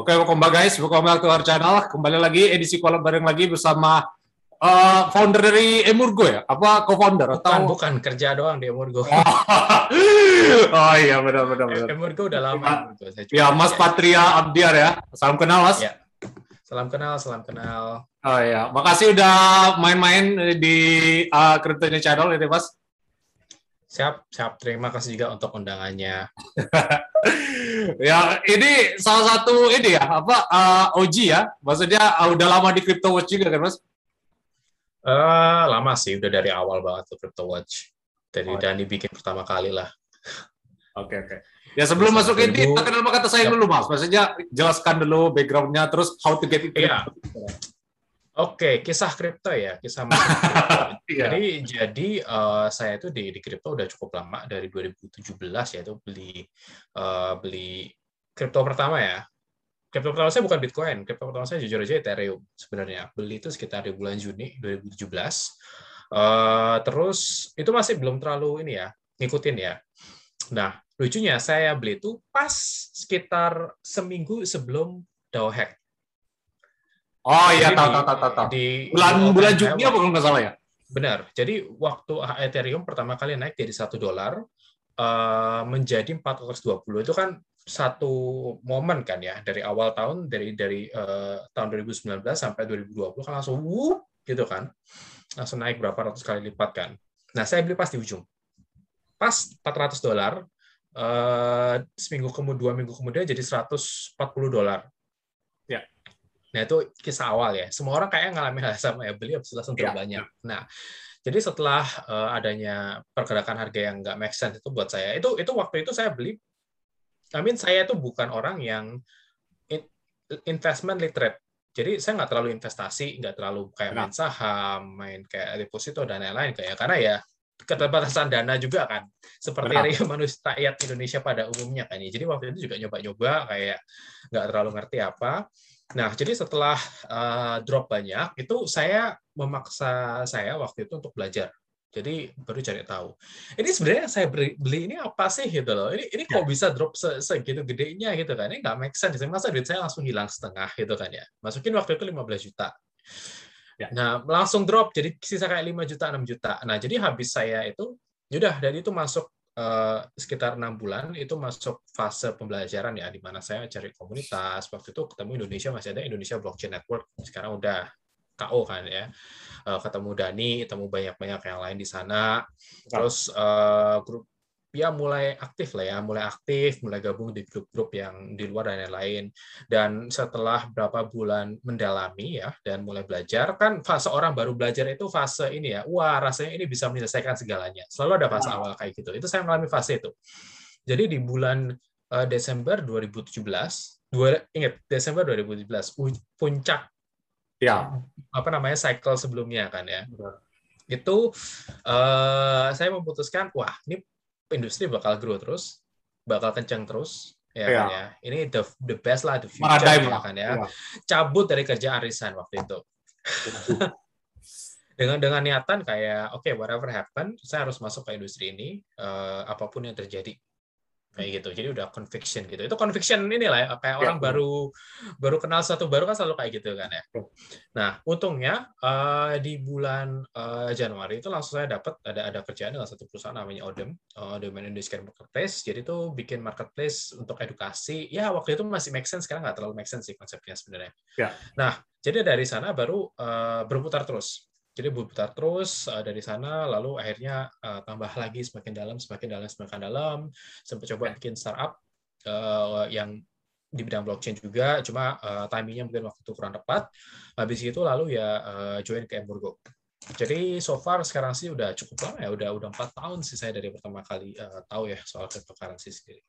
Oke, welcome back guys, welcome back to our channel. Kembali lagi edisi kolab bareng lagi bersama uh, founder dari Emurgo ya? Apa co-founder atau bukan kerja doang di Emurgo. oh iya benar benar benar. Emurgo udah lama. Ya, Mas Patria Abdiar ya. Salam kenal Mas. Ya. Salam kenal, salam kenal. Oh iya, makasih udah main-main di uh, Crypto Channel ini Mas. Siap, siap. Terima kasih juga untuk undangannya. ya, ini salah satu ini ya, apa uh, OG ya? Maksudnya uh, udah lama di Crypto Watch juga kan, Mas? Uh, lama sih, udah dari awal banget tuh Crypto Watch. Dari oh. Dani bikin pertama kali lah. Oke, okay, oke. Okay. Ya sebelum masuk ini, kita kenal kata saya dulu, Mas. Maksudnya jelaskan dulu backgroundnya, terus how to get it. Iya. Oke, kisah kripto ya, kisah Iya. Jadi jadi uh, saya itu di di kripto udah cukup lama dari 2017 ya itu beli uh, beli kripto pertama ya. Kripto pertama saya bukan Bitcoin, kripto pertama saya jujur aja Ethereum sebenarnya. Beli itu sekitar di bulan Juni 2017. Uh, eh, terus itu masih belum terlalu ini ya, ngikutin ya. Nah, lucunya saya beli itu pas sekitar seminggu sebelum DAO hack. Oh iya, tahu tahu tahu tahu. Di bulan bulan Juni apa kalau nggak salah ya? Benar. Jadi waktu Ethereum pertama kali naik dari satu dolar uh, menjadi 420 itu kan satu momen kan ya dari awal tahun dari dari uh, tahun 2019 sampai 2020 kan langsung wup gitu kan langsung naik berapa ratus kali lipat kan. Nah saya beli pas di ujung pas 400 dolar uh, seminggu kemudian dua minggu kemudian jadi 140 dolar Nah, itu kisah awal ya. Semua orang kayak ngalamin hal sama ya, beli habis langsung terlalu ya. banyak. Nah, jadi setelah uh, adanya pergerakan harga yang nggak make sense itu buat saya, itu itu waktu itu saya beli, I mean saya itu bukan orang yang investment literate. Jadi saya nggak terlalu investasi, nggak terlalu kayak main saham, main kayak deposito dan lain-lain kayak karena ya keterbatasan dana juga kan seperti dari manusia rakyat Indonesia pada umumnya kan ya jadi waktu itu juga nyoba-nyoba kayak nggak terlalu ngerti apa Nah, jadi setelah uh, drop banyak, itu saya memaksa saya waktu itu untuk belajar. Jadi baru cari tahu. Ini sebenarnya saya beli, beli ini apa sih gitu loh. Ini ini kok ya. bisa drop se segitu gedenya gitu kan. Ini nggak make sense. Masa duit saya langsung hilang setengah gitu kan ya. Masukin waktu itu 15 juta. Ya. Nah, langsung drop jadi sisa kayak 5 juta, 6 juta. Nah, jadi habis saya itu yaudah dan itu masuk Uh, sekitar enam bulan itu masuk fase pembelajaran ya di mana saya cari komunitas. Waktu itu ketemu Indonesia masih ada Indonesia Blockchain Network. Sekarang udah KO kan ya. Uh, ketemu Dani ketemu banyak-banyak yang lain di sana. Terus uh, grup ya mulai aktif lah ya, mulai aktif, mulai gabung di grup-grup yang di luar dan lain-lain. Dan setelah berapa bulan mendalami ya dan mulai belajar, kan fase orang baru belajar itu fase ini ya, wah rasanya ini bisa menyelesaikan segalanya. Selalu ada fase awal kayak gitu. Itu saya mengalami fase itu. Jadi di bulan uh, Desember 2017, dua, ingat Desember 2017 puncak ya apa namanya cycle sebelumnya kan ya. Itu uh, saya memutuskan wah ini industri bakal grow terus, bakal kencang terus, ya yeah. kan ya. Ini the the best lah the future ya kan ya. Yeah. Cabut dari kerjaan resign waktu itu. dengan dengan niatan kayak oke okay, whatever happen, saya harus masuk ke industri ini uh, apa pun yang terjadi kayak gitu. Jadi udah conviction gitu. Itu conviction ini lah ya, kayak ya, orang ya. baru baru kenal satu baru kan selalu kayak gitu kan ya. Nah untungnya uh, di bulan uh, Januari itu langsung saya dapat ada ada kerjaan dengan satu perusahaan namanya Odem. Uh, Domain Industry Marketplace. Jadi itu bikin marketplace untuk edukasi. Ya waktu itu masih make sense. Sekarang nggak terlalu make sense sih konsepnya sebenarnya. Ya. nah jadi dari sana baru uh, berputar terus jadi berputar terus uh, dari sana lalu akhirnya uh, tambah lagi semakin dalam semakin dalam semakin dalam. Sampai coba bikin startup uh, yang di bidang blockchain juga. Cuma uh, timingnya mungkin waktu itu kurang tepat. Habis itu lalu ya uh, join ke Emburgo jadi so far sekarang sih udah cukup lama ya. Udah udah empat tahun sih saya dari pertama kali uh, tahu ya soal cryptocurrency sendiri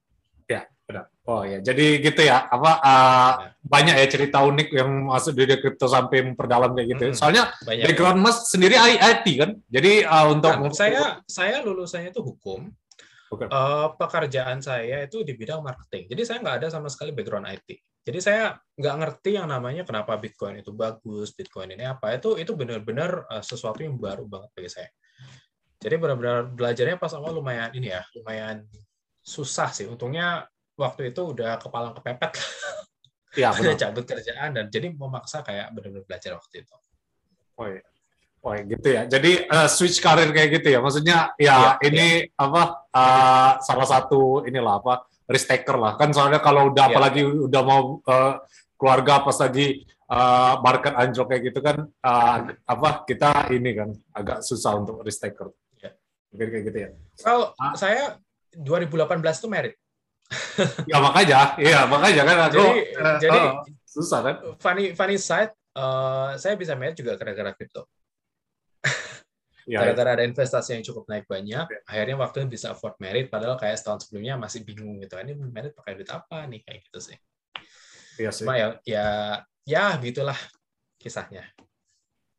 Ya, benar. Oh ya, jadi gitu ya. Apa uh, ya. banyak ya cerita unik yang masuk di kripto sampai memperdalam kayak gitu. Hmm, Soalnya banyak. background Mas sendiri IT kan. Jadi uh, untuk nah, saya saya lulusannya itu hukum. Uh, pekerjaan saya itu di bidang marketing. Jadi saya nggak ada sama sekali background IT. Jadi saya nggak ngerti yang namanya kenapa Bitcoin itu bagus, Bitcoin ini apa. Itu itu benar-benar uh, sesuatu yang baru banget bagi saya. Jadi benar-benar belajarnya pas awal lumayan ini ya, lumayan susah sih. Untungnya waktu itu udah kepala kepepet. Iya, udah cabut kerjaan dan jadi memaksa kayak benar-benar belajar waktu itu. Oh iya. Oh gitu ya. Jadi uh, switch karir kayak gitu ya. Maksudnya ya, ya ini ya. apa uh, salah satu inilah apa risk taker lah. Kan soalnya kalau udah ya. apalagi udah mau uh, keluarga pas lagi uh, market anjlok kayak gitu kan uh, apa kita ini kan agak susah untuk risk taker. Ya. Mungkin kayak gitu ya. Kalau ah. saya 2018 tuh merit. ya makanya, iya makanya kan aku jadi, uh, jadi uh, susah kan. Funny funny side, uh, saya bisa merit juga gara-gara kripto. Gara-gara ya, ya. ada investasi yang cukup naik banyak, ya. akhirnya waktu itu bisa afford merit, padahal kayak setahun sebelumnya masih bingung gitu. Ini merit pakai duit apa nih kayak gitu sih. Iya sih. Cuma ya, ya, ya gitulah kisahnya.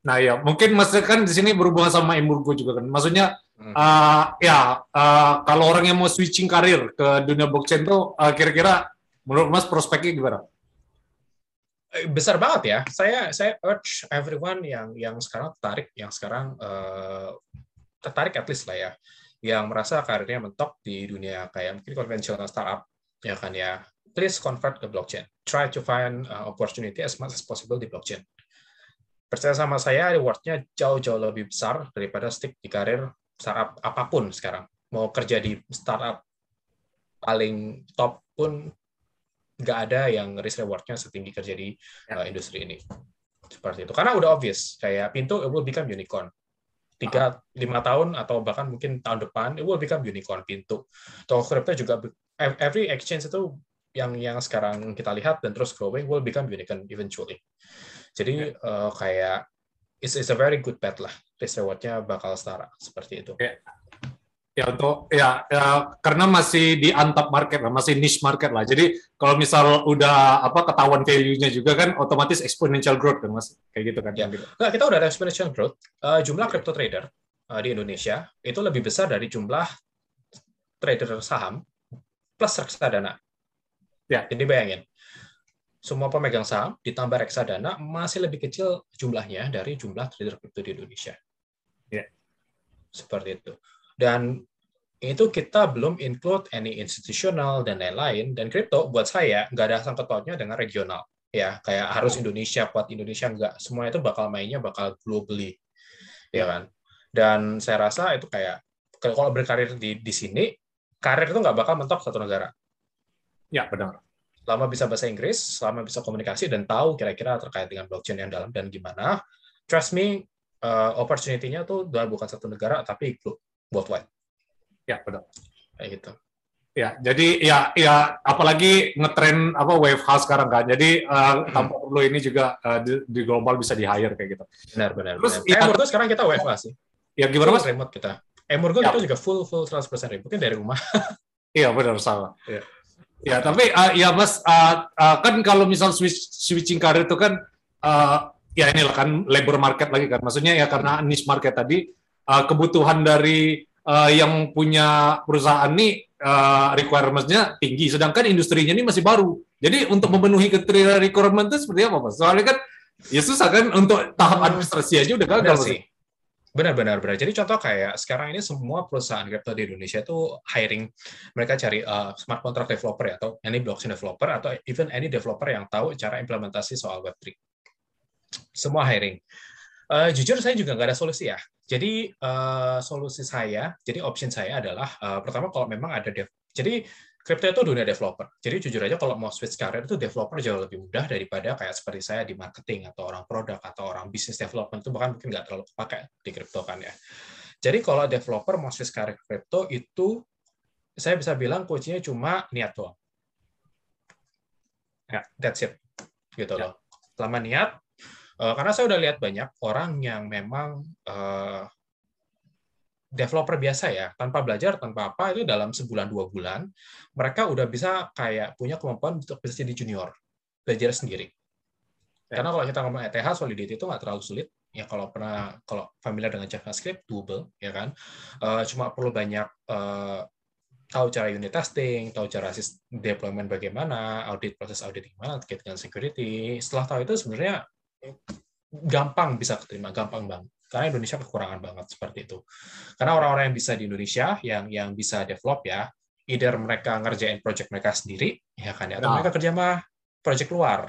Nah ya, mungkin maksudnya kan di sini berhubungan sama Emurgo juga kan. Maksudnya. Uh, ya uh, kalau orang yang mau switching karir ke dunia blockchain tuh uh, kira-kira menurut Mas prospeknya gimana? Eh, besar banget ya. Saya saya urge everyone yang yang sekarang tertarik, yang sekarang uh, tertarik at least lah ya, yang merasa karirnya mentok di dunia kayak mungkin konvensional startup, ya kan ya. Please convert ke blockchain. Try to find uh, opportunity as much as possible di blockchain. Percaya sama saya, rewardnya jauh-jauh lebih besar daripada stick di karir startup apa pun sekarang. Mau kerja di startup paling top pun nggak ada yang risk rewardnya setinggi kerja di uh, industri ini. Seperti itu. Karena udah obvious kayak pintu it will become unicorn. Tiga lima tahun atau bahkan mungkin tahun depan it will become unicorn pintu. Toko crypto juga every exchange itu yang yang sekarang kita lihat dan terus growing will become unicorn eventually. Jadi uh, kayak it's, it's a very good bet lah risk rewardnya bakal setara seperti itu yeah. Ya untuk ya, ya karena masih di antap market lah, masih niche market lah. Jadi kalau misal udah apa ketahuan value-nya juga kan otomatis exponential growth kan Mas. Kayak gitu kan. Ya. Nah, kita udah ada exponential growth. Uh, jumlah crypto trader uh, di Indonesia itu lebih besar dari jumlah trader saham plus reksadana. Ya. Jadi bayangin. Semua pemegang saham ditambah reksadana masih lebih kecil jumlahnya dari jumlah trader crypto di Indonesia. Ya. Seperti itu. Dan itu kita belum include any institutional dan lain-lain. Dan crypto buat saya nggak ada sangkut pautnya dengan regional. Ya kayak harus Indonesia kuat Indonesia nggak. Semua itu bakal mainnya bakal globally. Ya kan? Dan saya rasa itu kayak kalau berkarir di di sini karir itu nggak bakal mentok satu negara. Ya benar. Selama bisa bahasa Inggris selama bisa komunikasi dan tahu kira-kira terkait dengan blockchain yang dalam dan gimana. Trust me uh, opportunity-nya tuh bukan satu negara tapi worldwide. Ya, benar. Kayak gitu. Ya, jadi ya ya apalagi ngetren apa WFH sekarang kan. Jadi uh, hmm. tanpa perlu ini juga uh, di, di global bisa di hire kayak gitu. Benar benar. Terus benar. Ya, Emurgo sekarang kita WFH sih. Ya gimana Mas? Remote kita. Emurgo ya. kita juga full full 100% remote. Mungkin dari rumah. iya, benar sama. Ya. Ya, tapi uh, ya Mas uh, uh, kan kalau misal switch, switching karir itu kan uh, ya inilah kan labor market lagi kan. Maksudnya ya karena niche market tadi uh, kebutuhan dari uh, yang punya perusahaan ini uh, requirements-nya tinggi, sedangkan industrinya ini masih baru. Jadi untuk memenuhi kriteria requirement itu seperti apa, Mas? Soalnya kan ya susah kan untuk tahap administrasi aja udah gagal sih. Benar-benar benar. Jadi contoh kayak sekarang ini semua perusahaan crypto di Indonesia itu hiring mereka cari uh, smart contract developer ya, atau any blockchain developer atau even any developer yang tahu cara implementasi soal Web3. Semua hiring. Uh, jujur saya juga nggak ada solusi ya. Jadi uh, solusi saya, jadi option saya adalah uh, pertama kalau memang ada dev, jadi crypto itu dunia developer. Jadi jujur aja kalau mau switch career itu developer jauh lebih mudah daripada kayak seperti saya di marketing atau orang produk atau orang business development itu bahkan mungkin nggak terlalu pakai di crypto kan ya. Jadi kalau developer mau switch career crypto itu saya bisa bilang kuncinya cuma niat doang. Ya, that's it. Gitu ya. loh. Selama niat, Uh, karena saya udah lihat banyak orang yang memang uh, developer biasa ya, tanpa belajar, tanpa apa, itu dalam sebulan dua bulan, mereka udah bisa kayak punya kemampuan untuk bisa jadi junior, belajar sendiri. Ya. Karena kalau kita ngomong ETH, Solidity itu nggak terlalu sulit. Ya kalau pernah, kalau familiar dengan JavaScript, doable, ya kan. Uh, cuma perlu banyak uh, tahu cara unit testing, tahu cara deployment bagaimana, audit proses audit gimana terkait dengan security. Setelah tahu itu sebenarnya gampang bisa keterima, gampang banget. Karena Indonesia kekurangan banget seperti itu. Karena orang-orang yang bisa di Indonesia, yang yang bisa develop ya, either mereka ngerjain project mereka sendiri, ya kan ya, atau nah. mereka kerja mah project luar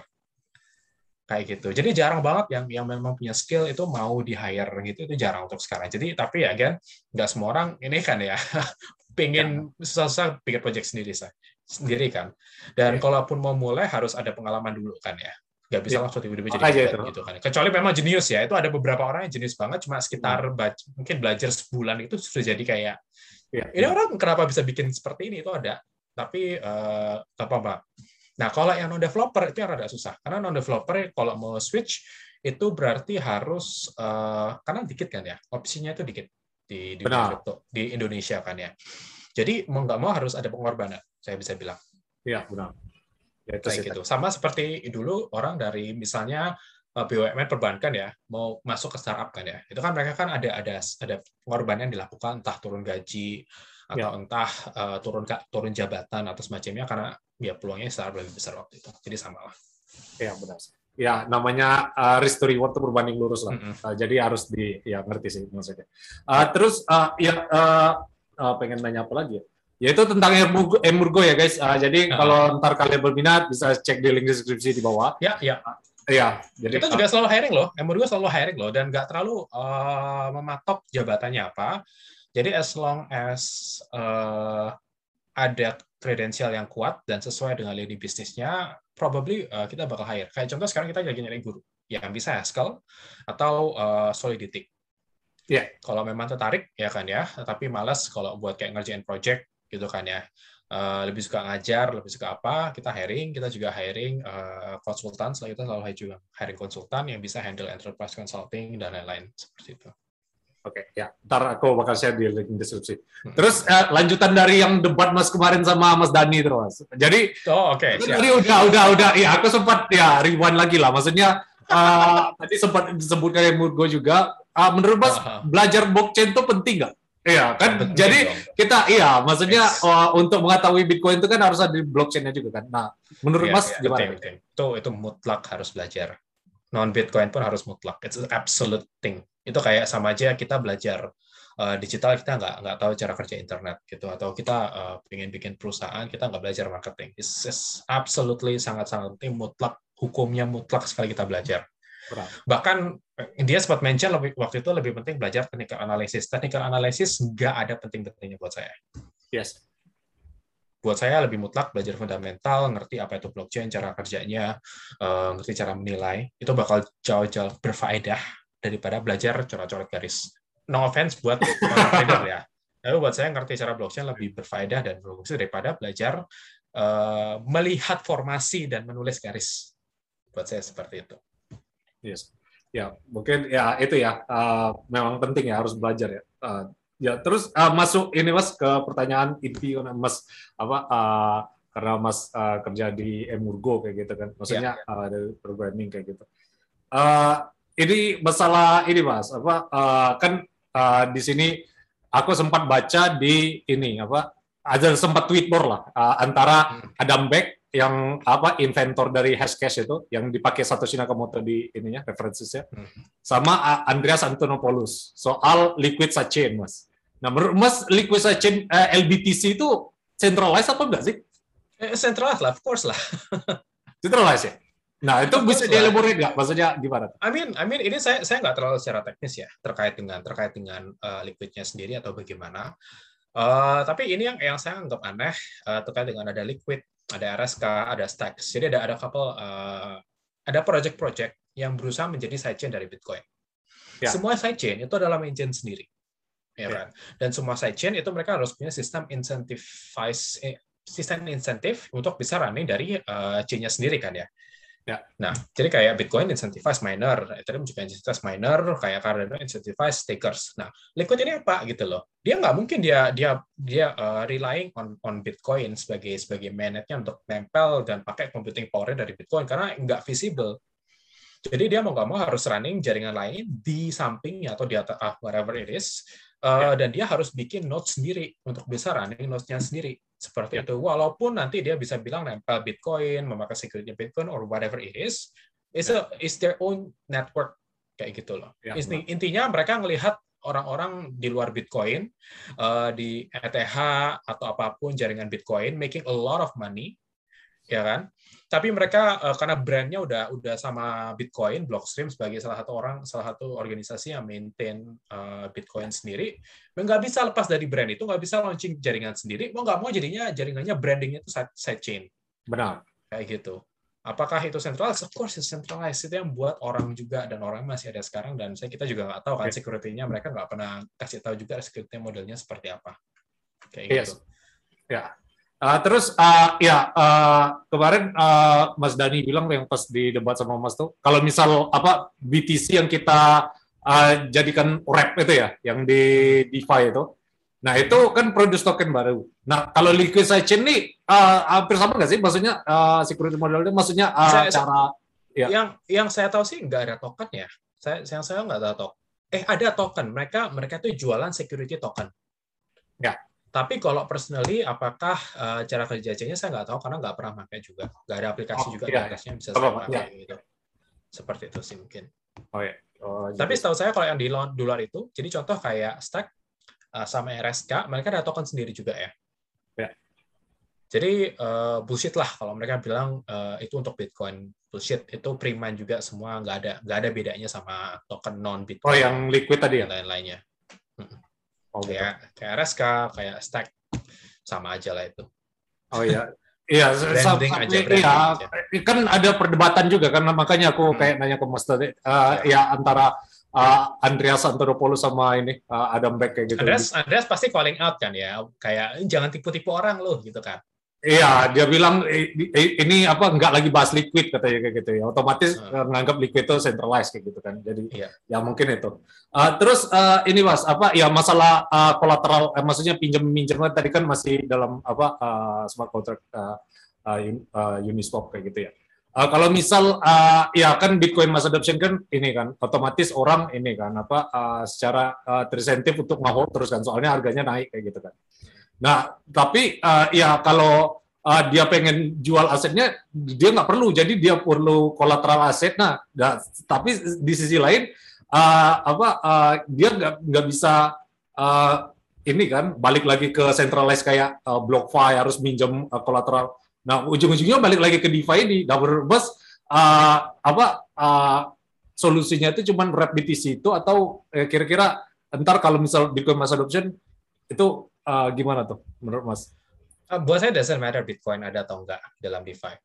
kayak gitu. Jadi jarang banget yang yang memang punya skill itu mau di hire gitu itu jarang untuk sekarang. Jadi tapi ya kan nggak semua orang ini kan ya pengen ya. susah-susah bikin project sendiri saya sendiri kan. Dan ya. kalaupun mau mulai harus ada pengalaman dulu kan ya. Nggak bisa ya. langsung tiba-tiba jadi itu. gitu kan. Kecuali memang jenius ya. Itu ada beberapa orang yang jenius banget cuma sekitar hmm. mungkin belajar sebulan itu sudah jadi kayak ya. ini ya. orang kenapa bisa bikin seperti ini itu ada. Tapi uh, apa Mbak? Nah, kalau yang non-developer itu yang rada susah. Karena non-developer kalau mau switch, itu berarti harus, uh, karena dikit kan ya, opsinya itu dikit di, di, di Indonesia kan ya. Jadi mau nggak mau harus ada pengorbanan, saya bisa bilang. Iya, benar. Ya, itu gitu. Sama seperti dulu orang dari misalnya eh, BUMN perbankan ya mau masuk ke startup kan ya itu kan mereka kan ada ada ada pengorbanan yang dilakukan entah turun gaji atau ya. entah uh, turun turun jabatan atau semacamnya karena ya peluangnya secara lebih besar waktu itu. Jadi sama lah. Ya benar. Ya namanya uh, risk to reward itu berbanding lurus lah. Mm -hmm. uh, jadi harus di ya ngerti sih maksudnya. Uh, terus uh, ya uh, uh, pengen nanya apa lagi ya? Yaitu tentang emurgo, emurgo ya guys. Uh, jadi uh -huh. kalau ntar kalian berminat bisa cek di link deskripsi di bawah. Ya ya. Iya, jadi kita juga selalu hiring loh. Emurgo selalu hiring loh dan nggak terlalu uh, mematok jabatannya apa. Jadi as long as uh, ada kredensial yang kuat dan sesuai dengan lini bisnisnya, probably uh, kita bakal hire. Kayak contoh sekarang kita lagi nyari guru yang bisa Haskell atau uh, Solidity. Ya, yeah. kalau memang tertarik ya kan ya, tapi malas kalau buat kayak ngerjain project gitu kan ya. Uh, lebih suka ngajar, lebih suka apa, kita hiring, kita juga hiring uh, konsultan, setelah kita selalu juga hiring konsultan yang bisa handle enterprise consulting dan lain-lain seperti itu. Oke, okay, ya. Ntar aku bakal share di link deskripsi. Hmm. Terus uh, lanjutan dari yang debat Mas kemarin sama Mas Dani terus. Jadi, oh oke. Okay, tadi udah, udah, udah. Ya, aku sempat ya rewind lagi lah. Maksudnya uh, tadi sempat disebutkan yang Murgo juga. Uh, menurut Mas, uh -huh. belajar blockchain itu penting nggak? Iya kan, penting jadi dong. kita iya, maksudnya yes. uh, untuk mengetahui Bitcoin itu kan harus ada di blockchainnya juga kan. Nah, menurut yeah, Mas yeah, gimana? Betul, betul. Itu itu mutlak harus belajar. Non Bitcoin pun harus mutlak. It's an absolute thing itu kayak sama aja kita belajar uh, digital kita nggak nggak tahu cara kerja internet gitu atau kita uh, pengen bikin perusahaan kita nggak belajar marketing this is absolutely sangat sangat penting mutlak hukumnya mutlak sekali kita belajar bahkan eh, dia sempat mention lebih, waktu itu lebih penting belajar technical analysis technical analysis nggak ada penting-pentingnya buat saya yes buat saya lebih mutlak belajar fundamental, ngerti apa itu blockchain, cara kerjanya, uh, ngerti cara menilai, itu bakal jauh-jauh berfaedah daripada belajar coret-coret garis. No offense buat trader ya. Tapi buat saya ngerti cara blockchain lebih berfaedah dan berfungsi daripada belajar uh, melihat formasi dan menulis garis. Buat saya seperti itu. Yes. Ya, mungkin ya itu ya uh, memang penting ya harus belajar ya. Uh, ya terus uh, masuk ini Mas ke pertanyaan inti Mas apa uh, karena Mas uh, kerja di Emurgo kayak gitu kan. Maksudnya ya, ya. Uh, dari programming kayak gitu. Uh, ini masalah ini mas apa uh, kan uh, di sini aku sempat baca di ini apa ada sempat tweet more lah uh, antara hmm. Adam Beck yang apa inventor dari Hashcash itu yang dipakai Satoshi Nakamoto di ininya referensinya hmm. sama Andreas Antonopoulos soal liquid sidechain mas. Nah menurut mas liquid sidechain uh, LBTC itu centralized apa enggak sih? Eh, centralized lah, of course lah. centralized ya? Nah, itu bisa dielaborate nggak? Maksudnya gimana? I mean, I mean ini saya saya nggak terlalu secara teknis ya terkait dengan terkait dengan uh, liquidnya sendiri atau bagaimana. Uh, tapi ini yang yang saya anggap aneh uh, terkait dengan ada liquid, ada RSK, ada Stacks. Jadi ada ada couple uh, ada project-project yang berusaha menjadi sidechain dari Bitcoin. Ya. Semua sidechain itu adalah engine sendiri. Ya, ya. kan? Dan semua sidechain itu mereka harus punya sistem incentivize sistem insentif untuk bisa running dari uh, chain-nya sendiri kan ya. Ya. Nah, jadi kayak Bitcoin incentivize miner, Ethereum juga incentivize miner, kayak Cardano incentivize stakers. Nah, Liquid ini apa gitu loh? Dia nggak mungkin dia dia dia uh, relying on on Bitcoin sebagai sebagai mainnetnya untuk nempel dan pakai computing power dari Bitcoin karena nggak visible. Jadi dia mau nggak mau harus running jaringan lain di sampingnya atau di atas uh, whatever it is, uh, dan dia harus bikin nodes sendiri untuk bisa running nodesnya sendiri seperti yeah. itu. Walaupun nanti dia bisa bilang nempel Bitcoin, memakai security Bitcoin or whatever it is, it's a it's their own network kayak gitu loh. Yeah, Intinya mereka melihat orang-orang di luar Bitcoin, uh, di ETH atau apa pun jaringan Bitcoin, making a lot of money, ya kan? Tapi mereka uh, karena brandnya udah udah sama Bitcoin, Blockstream sebagai salah satu orang, salah satu organisasi yang maintain uh, Bitcoin sendiri, nggak bisa lepas dari brand itu, nggak bisa launching jaringan sendiri, mau nggak mau jadinya jaringannya brandingnya itu side chain. Benar. Kayak gitu. Apakah itu centralized? Of course it's centralized. Itu yang buat orang juga dan orang masih ada sekarang dan saya kita juga nggak tahu kan security-nya mereka nggak pernah kasih tahu juga security modelnya seperti apa. Kayak yes. gitu. Ya. Uh, terus uh, ya uh, kemarin uh, Mas Dani bilang yang pas di debat sama Mas tuh kalau misal apa BTC yang kita uh, jadikan wrap itu ya yang di DeFi itu Nah, itu kan produce token baru. Nah, kalau liquid sidechain ini uh, hampir sama nggak sih? Maksudnya uh, security model itu maksudnya uh, saya, cara ya. yang yang saya tahu sih nggak ada token ya. Saya yang saya nggak tahu token. Eh, ada token. Mereka mereka itu jualan security token. Ya. Tapi kalau personally, apakah uh, cara kerjanya saya nggak tahu karena nggak pernah pakai juga. Nggak ada aplikasi oh, juga iya. aplikasinya bisa saya pakai ya. gitu. Seperti itu sih mungkin. Oh ya. Oh, Tapi setahu saya kalau yang di dolar itu, jadi contoh kayak stack uh, sama RSK, mereka ada token sendiri juga ya. ya. Jadi uh, bullshit lah kalau mereka bilang uh, itu untuk Bitcoin bullshit itu prima juga semua nggak ada nggak ada bedanya sama token non Bitcoin. Oh yang liquid tadi ya? Lain-lainnya. Oh, kayak kayak RSK, kayak Stack sama aja lah itu. Oh iya. Iya, aja, iya, kan ada perdebatan juga kan makanya aku hmm. kayak nanya ke Mas tadi, uh, ya. ya antara uh, Andreas Antonopoulos sama ini uh, Adam Beck kayak gitu. Andreas, Andreas pasti calling out kan ya, kayak jangan tipu-tipu orang loh gitu kan. Iya, dia bilang ini apa nggak lagi bahas liquid katanya kayak gitu ya. Otomatis hmm. menganggap liquid itu centralized kayak gitu kan. Jadi iya. ya mungkin itu. Uh, terus uh, ini mas apa ya masalah uh, kolateral, eh, maksudnya pinjam minjem tadi kan masih dalam apa uh, smart contract uh, uh, Uniswap kayak gitu ya. Uh, kalau misal uh, ya kan Bitcoin mass adoption kan ini kan otomatis orang ini kan apa uh, secara uh, terinsentif untuk mau terus kan soalnya harganya naik kayak gitu kan. Nah tapi uh, ya kalau uh, dia pengen jual asetnya dia nggak perlu jadi dia perlu kolateral aset. Nah, nah tapi di sisi lain uh, apa uh, dia nggak nggak bisa uh, ini kan balik lagi ke centralized kayak uh, BlockFi harus minjem uh, kolateral Nah, ujung-ujungnya balik lagi ke DeFi ini. Double uh, apa uh, solusinya itu cuma wrap BTC itu atau kira eh, kira-kira entar kalau misal Bitcoin mass adoption itu uh, gimana tuh menurut Mas? Uh, buat saya doesn't matter Bitcoin ada atau enggak dalam DeFi.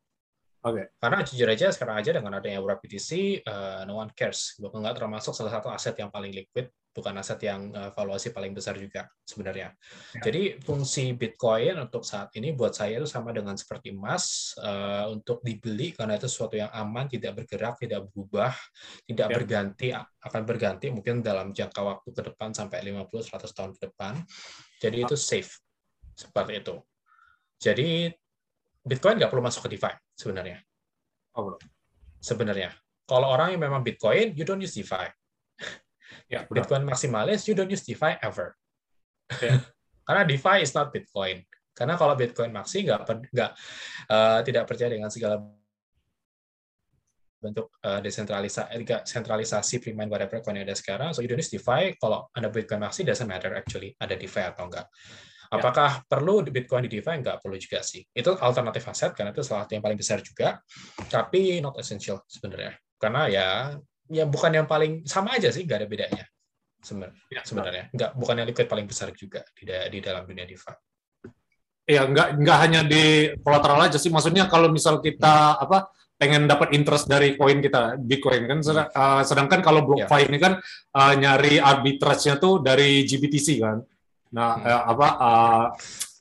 Oke. Okay. Karena jujur aja sekarang aja dengan adanya wrap BTC, uh, no one cares. Bukan nggak termasuk salah satu aset yang paling liquid bukan aset yang uh, valuasi paling besar juga sebenarnya. Ya. Jadi fungsi Bitcoin untuk saat ini buat saya itu sama dengan seperti emas uh, untuk dibeli karena itu sesuatu yang aman, tidak bergerak, tidak berubah, tidak ya. berganti, akan berganti mungkin dalam jangka waktu ke depan sampai 50-100 tahun ke depan. Jadi itu safe seperti itu. Jadi Bitcoin nggak perlu masuk ke DeFi sebenarnya. Oh, sebenarnya. Kalau orang yang memang Bitcoin, you don't use DeFi Ya, Bitcoin maksimalis, you don't use DeFi ever. Yeah. Karena DeFi is not Bitcoin. Karena kalau Bitcoin maksi nggak nggak uh, tidak percaya dengan segala bentuk uh, desentralisasi sentralisasi prime whatever coin yang ada sekarang. So you don't use DeFi. Kalau ada Bitcoin maksi doesn't matter actually ada DeFi atau enggak. Ya. Apakah yeah. perlu Bitcoin di DeFi? Enggak perlu juga sih. Itu alternatif aset karena itu salah satu yang paling besar juga, tapi not essential sebenarnya. Karena ya ya bukan yang paling sama aja sih, nggak ada bedanya sebenarnya. Ya, sebenarnya nggak bukan yang liquid paling besar juga di di dalam dunia DeFi. Iya, nggak nggak hanya di kolateral aja sih. Maksudnya kalau misal kita hmm. apa pengen dapat interest dari koin kita Bitcoin kan sedang, uh, sedangkan kalau BlockFi ya. ini kan uh, nyari arbitrage-nya tuh dari GBTC kan. Nah, hmm. uh, apa uh,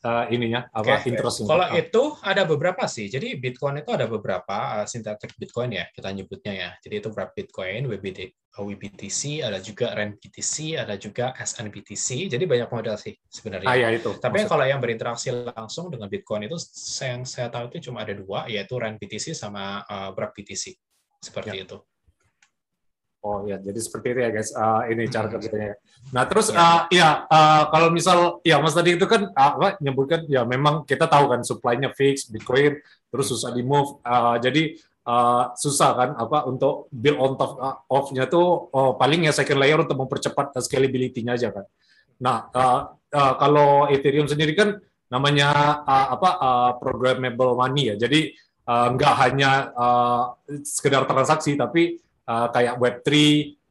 uh, ininya apa okay. interest Kalau itu ada beberapa sih. Jadi Bitcoin itu ada beberapa uh, sintetik Bitcoin ya kita nyebutnya ya. Jadi itu wrap Bitcoin, WBD, WBTC, ada juga RENBTC, ada juga SNBTC. Jadi banyak model sih sebenarnya. Ah, ya, itu. Tapi Maksud... kalau yang berinteraksi langsung dengan Bitcoin itu yang saya tahu itu cuma ada dua, yaitu RENBTC sama uh, BTC. Seperti ya. itu. Oh ya, jadi seperti itu ya guys. Uh, ini cara kerjanya. Nah terus uh, ya uh, kalau misal ya Mas tadi itu kan uh, apa nyebutkan ya memang kita tahu kan supply-nya fix Bitcoin terus susah di move. Uh, jadi uh, susah kan apa untuk build on top uh, off-nya tuh uh, paling ya second layer untuk mempercepat scalability-nya aja kan. Nah uh, uh, kalau Ethereum sendiri kan namanya uh, apa uh, programmable money ya. Jadi uh, nggak hanya uh, sekedar transaksi tapi uh, kayak Web3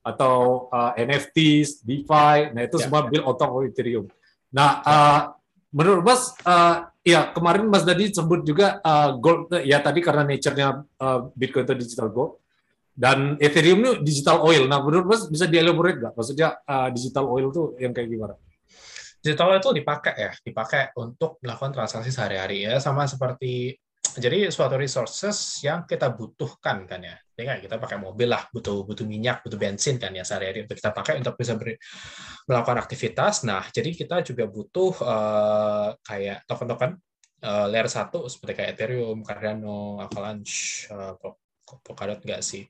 atau uh, NFTs, DeFi, nah itu ya. semua build on top of Ethereum. Nah, uh, menurut Mas, uh, ya kemarin Mas tadi sebut juga uh, gold, ya tadi karena nature-nya uh, Bitcoin itu digital gold, dan Ethereum itu digital oil. Nah, menurut Mas bisa dielaborate nggak? Maksudnya uh, digital oil itu yang kayak gimana? Digital oil itu dipakai ya, dipakai untuk melakukan transaksi sehari-hari ya, sama seperti jadi suatu resources yang kita butuhkan kan ya. Ini kan kita pakai mobil lah, butuh butuh minyak, butuh bensin kan ya sehari-hari untuk kita pakai untuk bisa beri, melakukan aktivitas. Nah, jadi kita juga butuh uh, kayak token-token uh, layer satu seperti kayak Ethereum, Cardano, Avalanche, uh, Polkadot nggak sih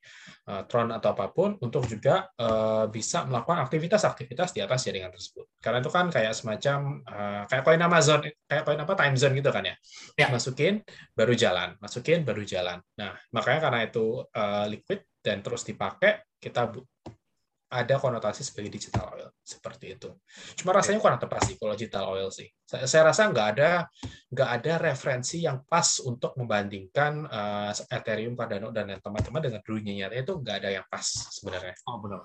uh, Tron atau apa pun untuk juga uh, bisa melakukan aktivitas-aktivitas di atas jaringan tersebut. Karena itu kan kayak semacam uh, kayak koin Amazon, kayak koin apa time zone gitu kan ya. ya. Masukin baru jalan, masukin baru jalan. Nah makanya karena itu uh, liquid dan terus dipakai kita ada konotasi sebagai digital oil seperti itu. Cuma rasanya kurang tepat sih kalau digital oil sih. Saya, saya rasa nggak ada nggak ada referensi yang pas untuk membandingkan uh, Ethereum, Cardano dan teman-teman dengan dunia nyata itu nggak ada yang pas sebenarnya. Oh benar.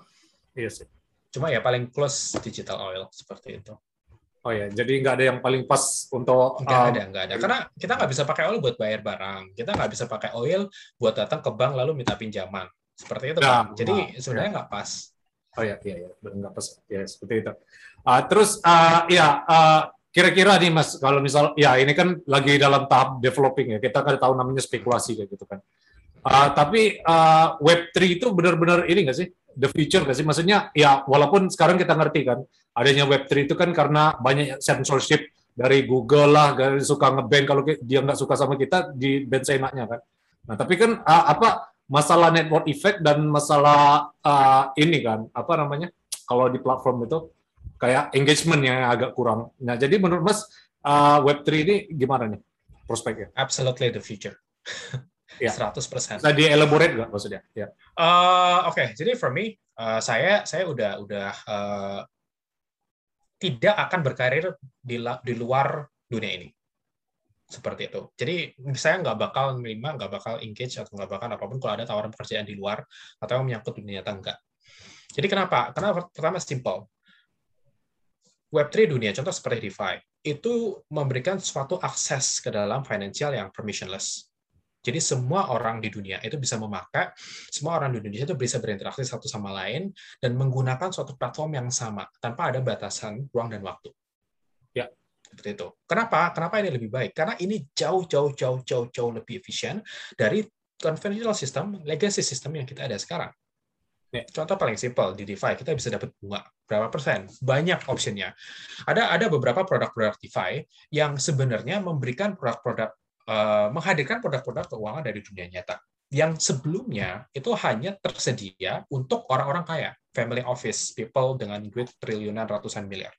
Iya sih. Cuma ya paling close digital oil seperti itu. Oh ya, jadi nggak ada yang paling pas untuk nggak um, ada, nggak ada. Karena kita nggak bisa pakai oil buat bayar barang. Kita nggak bisa pakai oil buat datang ke bank lalu minta pinjaman. Seperti itu nah, kan. Jadi nah, sebenarnya ya. nggak pas. Oh ya, iya, ya, nggak pas. Ya, seperti itu. Uh, terus, uh, ya, uh, kira-kira nih Mas, kalau misal, ya ini kan lagi dalam tahap developing ya, kita kan tahu namanya spekulasi kayak gitu kan. Uh, tapi uh, Web3 itu benar-benar ini nggak sih? The future nggak sih? Maksudnya, ya walaupun sekarang kita ngerti kan, adanya Web3 itu kan karena banyak censorship dari Google lah, dari suka ngeban kalau dia nggak suka sama kita, di ban seenaknya kan. Nah, tapi kan uh, apa masalah network effect dan masalah uh, ini kan apa namanya kalau di platform itu kayak engagement yang agak kurang. Nah jadi menurut Mas uh, Web3 ini gimana nih prospeknya? Absolutely the future. ya. 100%. Bisa di elaborate nggak maksudnya? Ya. Uh, Oke, okay. jadi for me uh, saya saya udah udah uh, tidak akan berkarir di, di luar dunia ini seperti itu. Jadi saya nggak bakal menerima, nggak bakal engage atau nggak bakal apa pun kalau ada tawaran pekerjaan di luar atau yang menyangkut dunia nyata enggak. Jadi kenapa? Karena pertama simple. Web3 dunia, contoh seperti DeFi, itu memberikan suatu akses ke dalam financial yang permissionless. Jadi semua orang di dunia itu bisa memakai, semua orang di Indonesia itu bisa berinteraksi satu sama lain dan menggunakan suatu platform yang sama tanpa ada batasan ruang dan waktu. Seperti itu. Kenapa? Kenapa ini lebih baik? Karena ini jauh jauh jauh jauh jauh lebih efisien dari conventional system, legacy system yang kita ada sekarang. Nih, contoh paling simpel di DeFi kita bisa dapat bunga berapa persen? Banyak optionnya. Ada ada beberapa produk-produk DeFi yang sebenarnya memberikan produk-produk uh, menghadirkan produk-produk keuangan dari dunia nyata yang sebelumnya itu hanya tersedia untuk orang-orang kaya, family office, people dengan duit triliunan ratusan miliar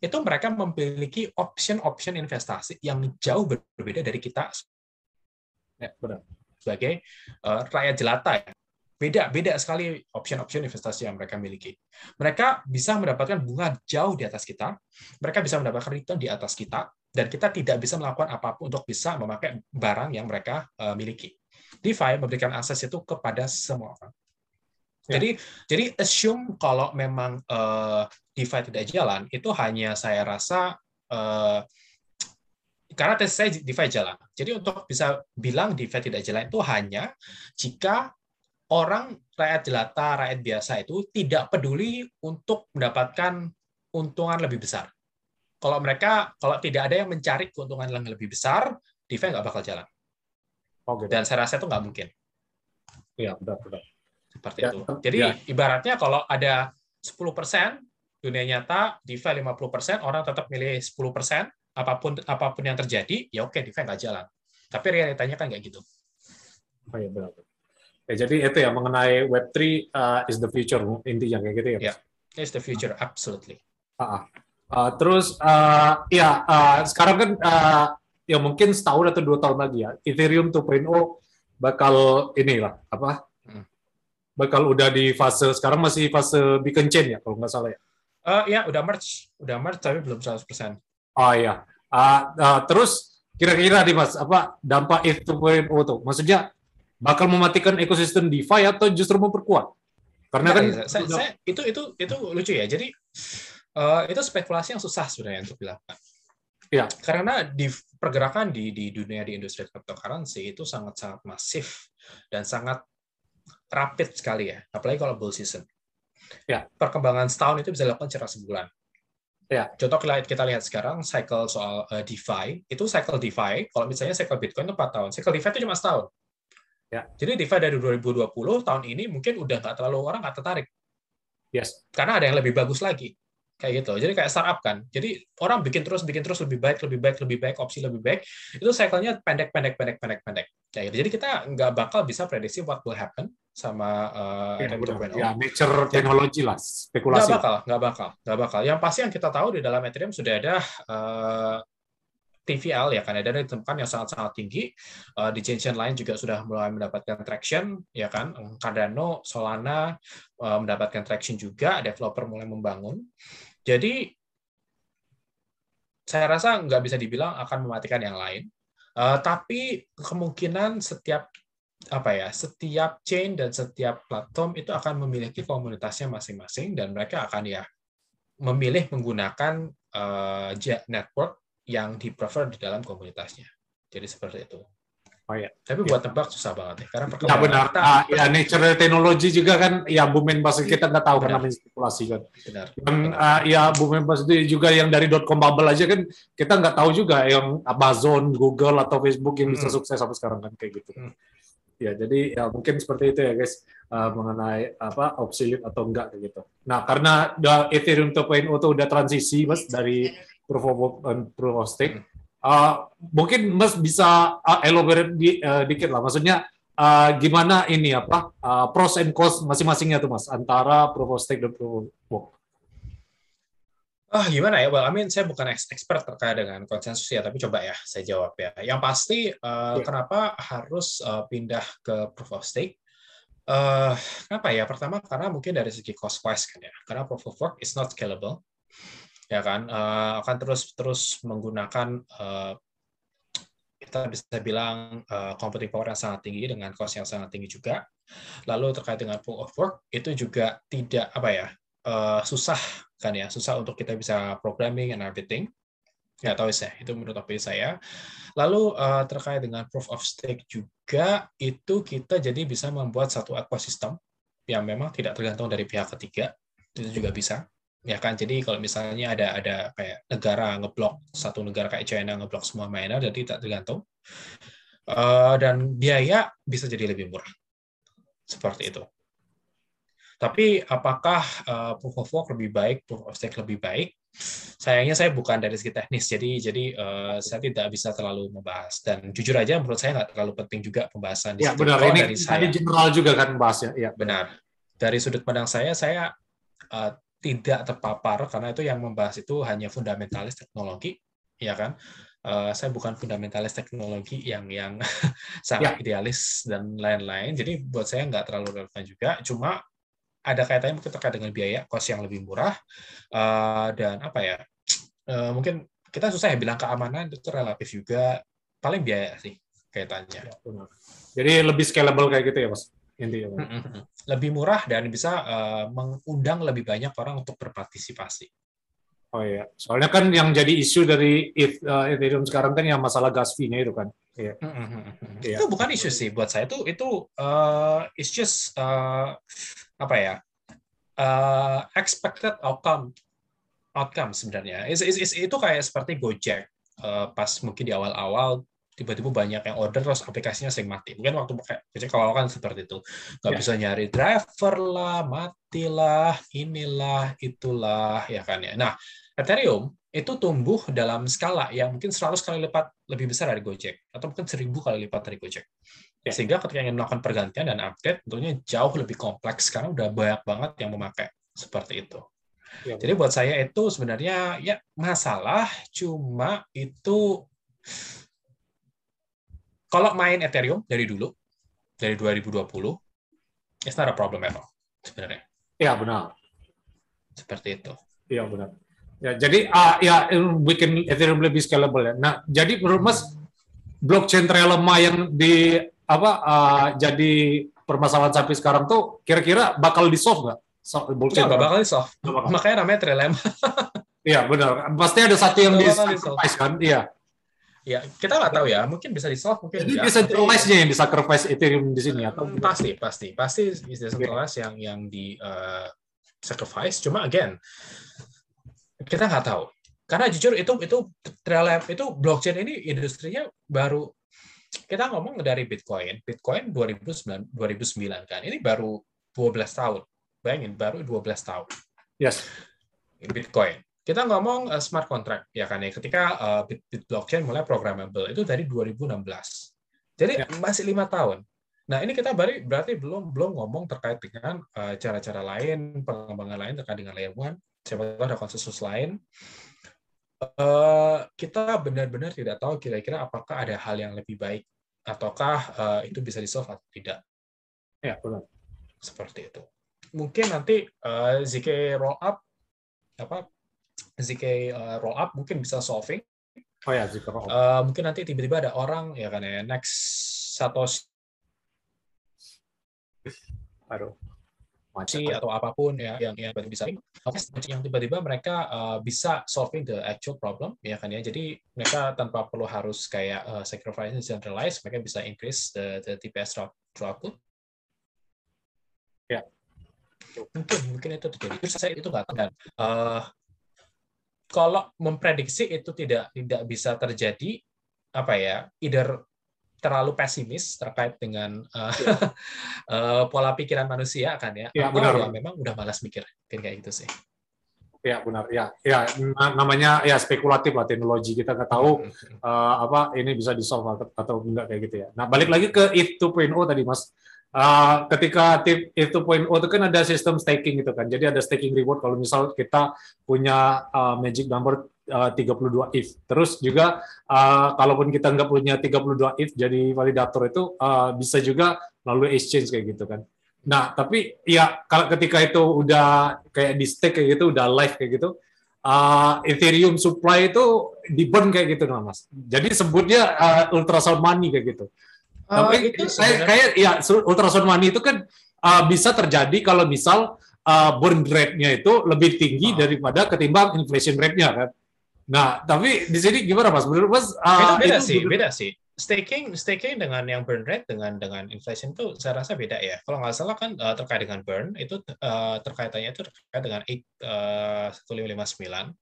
itu mereka memiliki option-option investasi yang jauh berbeda dari kita ya, benar. sebagai uh, rakyat jelata ya. Beda, beda sekali option-option investasi yang mereka miliki. Mereka bisa mendapatkan bunga jauh di atas kita, mereka bisa mendapatkan return di atas kita, dan kita tidak bisa melakukan apa pun untuk bisa memakai barang yang mereka uh, miliki. DeFi memberikan akses itu kepada semua orang. Ya. Jadi jadi assume kalau memang uh, DeFi tidak jalan itu hanya saya rasa uh, karena tes saya DeFi jalan. Jadi untuk bisa bilang DeFi tidak jalan itu hanya jika orang rakyat jelata, rakyat biasa itu tidak peduli untuk mendapatkan untungan lebih besar. Kalau mereka kalau tidak ada yang mencari keuntungan yang lebih besar, DeFi nggak bakal jalan. Oh, gitu. Dan saya rasa itu nggak mungkin. Iya, benar, benar. Seperti ya, itu. Jadi ya. ibaratnya kalau ada 10% dunia nyata, DeFi 50%, orang tetap milih 10%, apa pun apa pun yang terjadi, ya oke, DeFi nggak jalan. Tapi realitanya kan nggak gitu. Oh, ya, benar. Ya, jadi itu ya mengenai Web3 uh, is the future intinya kayak gitu ya. Yeah, is the future absolutely. Uh, uh, terus uh, ya uh, sekarang kan uh, ya mungkin setahun atau dua tahun lagi ya Ethereum 2.0 bakal inilah apa? Hmm. Bakal udah di fase sekarang masih fase beacon chain ya kalau nggak salah ya. Uh, ya udah merge, udah merge tapi belum 100%. Oh iya. Uh, uh, terus kira-kira nih Mas, apa dampak itu 2.0 tuh? Maksudnya bakal mematikan ekosistem DeFi atau justru memperkuat? Karena kan ya, saya, saya, itu itu itu lucu ya. Jadi uh, itu spekulasi yang susah sebenarnya untuk dilakukan. Ya. Karena di pergerakan di di dunia di industri cryptocurrency itu sangat-sangat masif dan sangat rapid sekali ya, apalagi kalau bull season. Ya. Perkembangan setahun itu bisa dilakukan secara sebulan. Ya. Contoh kita lihat sekarang cycle soal uh, DeFi, itu cycle DeFi, kalau misalnya cycle Bitcoin itu 4 tahun, cycle DeFi itu cuma setahun. Ya. Jadi DeFi dari 2020 tahun ini mungkin udah nggak terlalu orang nggak tertarik. Yes. Karena ada yang lebih bagus lagi. Kayak gitu. Jadi kayak startup kan. Jadi orang bikin terus, bikin terus lebih baik, lebih baik, lebih baik, opsi lebih baik. Itu cycle-nya pendek, pendek, pendek, pendek, pendek. Kayak gitu. Jadi kita nggak bakal bisa prediksi what will happen sama uh, ya, ya, nature teknologi lah, spekulasi. Nggak bakal, nggak bakal, nggak bakal. Yang pasti yang kita tahu di dalam Ethereum sudah ada uh, TVL ya kan. Ada ditemukan yang sangat-sangat tinggi. Uh, di chain-chain lain juga sudah mulai mendapatkan traction ya kan. Cardano, Solana uh, mendapatkan traction juga. Developer mulai membangun. Jadi saya rasa nggak bisa dibilang akan mematikan yang lain. Uh, tapi kemungkinan setiap apa ya setiap chain dan setiap platform itu akan memiliki komunitasnya masing-masing dan mereka akan ya memilih menggunakan uh, network yang di prefer di dalam komunitasnya. Jadi seperti itu. Oh ya. Tapi buat ya. tebak susah banget ya, karena perkembangan. Ya benar. Kita, ah, ya nature teknologi juga kan, ya bumen bus kita nggak tahu karena spekulasi kan. Benar. Yang uh, ya bumen bus itu juga yang dari dot com bubble aja kan kita nggak tahu juga yang Amazon, Google atau Facebook yang bisa hmm. sukses sampai sekarang kan kayak gitu. Hmm. Ya jadi ya mungkin seperti itu ya guys uh, mengenai apa obsolete atau enggak kayak gitu. Nah karena Ethereum 2.0 itu udah transisi mas dari proof of work dan proof of stake. Uh, mungkin Mas bisa uh, elaborate di, uh, dikit lah, maksudnya uh, gimana ini apa uh, pros and cons masing-masingnya tuh Mas antara proof of stake dan proof of work. Ah, gimana ya? Well, I mean, saya bukan expert terkait dengan konsensus ya, tapi coba ya saya jawab ya. Yang pasti, uh, yeah. kenapa harus uh, pindah ke proof of stake? Uh, kenapa ya? Pertama, karena mungkin dari segi cost wise kan ya. Karena proof of work is not scalable ya kan uh, akan terus terus menggunakan uh, kita bisa bilang uh, computing power yang sangat tinggi dengan cost yang sangat tinggi juga. Lalu terkait dengan pool of work itu juga tidak apa ya uh, susah kan ya susah untuk kita bisa programming and everything. Ya tahu saya itu menurut opini saya. Lalu uh, terkait dengan proof of stake juga itu kita jadi bisa membuat satu ekosistem yang memang tidak tergantung dari pihak ketiga. Itu juga bisa ya kan? Jadi kalau misalnya ada ada kayak negara ngeblok satu negara kayak China ngeblok semua miner jadi tak tergantung. Uh, dan biaya bisa jadi lebih murah. Seperti itu tapi apakah uh, proof of work lebih baik proof of stake lebih baik? Sayangnya saya bukan dari segi teknis jadi jadi uh, saya tidak bisa terlalu membahas. Dan jujur aja menurut saya nggak terlalu penting juga pembahasan di ya, benar. Ini dari saya general juga kan bahasnya ya. Benar. Dari sudut pandang saya saya uh, tidak terpapar karena itu yang membahas itu hanya fundamentalis teknologi ya kan? Uh, saya bukan fundamentalis teknologi yang yang sangat ya. idealis dan lain-lain. Jadi buat saya nggak terlalu relevan juga. Cuma ada kaitannya mungkin terkait dengan biaya kos yang lebih murah uh, dan apa ya uh, mungkin kita susah ya bilang keamanan itu relatif juga paling biaya sih kaitannya ya, jadi lebih scalable kayak gitu ya mas intinya. Lebih murah dan bisa uh, mengundang lebih banyak orang untuk berpartisipasi. Oh iya, soalnya kan yang jadi isu dari uh, Ethereum sekarang kan yang masalah gas fee-nya itu kan. Iya. Itu bukan isu sih buat saya itu itu uh, it's just uh, apa ya uh, expected outcome outcome sebenarnya. It's, it's, it's, itu kayak seperti Gojek uh, pas mungkin di awal-awal tiba-tiba banyak yang order terus aplikasinya sering mati. Mungkin waktu pakai biasanya kalau kan seperti itu. Nggak ya. bisa nyari driver lah, matilah, inilah, itulah, ya kan ya. Nah, Ethereum itu tumbuh dalam skala yang mungkin 100 kali lipat lebih besar dari Gojek atau mungkin 1000 kali lipat dari Gojek. Ya. Sehingga ketika ingin melakukan pergantian dan update, tentunya jauh lebih kompleks karena udah banyak banget yang memakai seperti itu. Ya. Jadi buat saya itu sebenarnya ya masalah, cuma itu kalau main Ethereum dari dulu, dari 2020, it's not a problem at all sebenarnya. Iya benar. Seperti itu. Iya benar. Ya jadi uh, ya bikin Ethereum lebih scalable ya. Nah jadi menurut Mas blockchain terlemah yang di apa uh, jadi permasalahan sampai sekarang tuh kira-kira bakal di solve nggak? So, nggak bakal di solve. Makanya namanya trilema. Iya benar. Pasti ada satu yang di sacrifice kan? Iya. Ya, kita nggak tahu ya. Mungkin bisa di solve, mungkin Jadi decentralized-nya yang di sacrifice Ethereum di sini atau pasti, pasti, pasti decentralized yang yang di uh, sacrifice. Cuma again, kita nggak tahu. Karena jujur itu itu Trailab itu blockchain ini industrinya baru kita ngomong dari Bitcoin, Bitcoin 2009 2009 kan. Ini baru 12 tahun. Bayangin baru 12 tahun. Yes. Bitcoin. Kita ngomong uh, smart contract ya kan ya. Ketika uh, Bit, Bit blockchain mulai programmable itu dari 2016. Jadi ya. masih lima tahun. Nah ini kita baru berarti belum belum ngomong terkait dengan uh, cara-cara lain, pengembangan lain terkait dengan layer one. Siapa tahu ada konsensus lain uh, kita benar-benar tidak tahu kira-kira apakah ada hal yang lebih baik ataukah uh, itu bisa di-solve atau tidak. Ya, benar. Seperti itu. Mungkin nanti uh, eh, ZK roll up apa ZK uh, roll up mungkin bisa solving. Oh ya, ZK roll up. Uh, mungkin nanti tiba-tiba ada orang ya kan ya next Satoshi Aduh kunci atau apa pun ya yang yang bisa. Yang tiba-tiba mereka uh, bisa solving the actual problem ya kan ya. Jadi mereka tanpa perlu harus kayak uh, sacrifice centralized mereka bisa increase the, the TPS throughput ya. Mungkin mungkin itu terjadi. Terus saya itu nggak tahu. Uh, kalau memprediksi itu tidak tidak bisa terjadi apa ya either terlalu pesimis terkait dengan uh, uh, pola pikiran manusia kan ya. Ya, benar. Ya, memang udah malas mikir kayak gitu sih. Ya benar ya ya namanya ya spekulatif lah teknologi kita nggak tahu uh, apa ini bisa di solve atau, atau enggak kayak gitu ya. Nah balik lagi ke if 2.0 tadi mas. Uh, ketika tip if 2.0 itu kan ada sistem staking gitu kan. Jadi ada staking reward kalau misal kita punya uh, magic number uh, 32 if. Terus juga uh, kalaupun kita nggak punya 32 if jadi validator itu uh, bisa juga melalui exchange kayak gitu kan. Nah, tapi ya kalau ketika itu udah kayak di stake kayak gitu, udah live kayak gitu, uh, Ethereum supply itu di burn kayak gitu nah, Mas. Jadi sebutnya uh, ultrasound money kayak gitu. Uh, tapi itu saya kayak ya ultrasound money itu kan uh, bisa terjadi kalau misal uh, burn rate-nya itu lebih tinggi uh. daripada ketimbang inflation rate-nya kan. Nah, tapi di sini gimana Mas? Menurut Mas uh, itu beda itu sih, beda sih. Staking staking dengan yang burn rate dengan dengan inflation itu saya rasa beda ya. Kalau nggak salah kan uh, terkait dengan burn itu uh, terkaitannya itu terkait dengan 8 uh, 1559.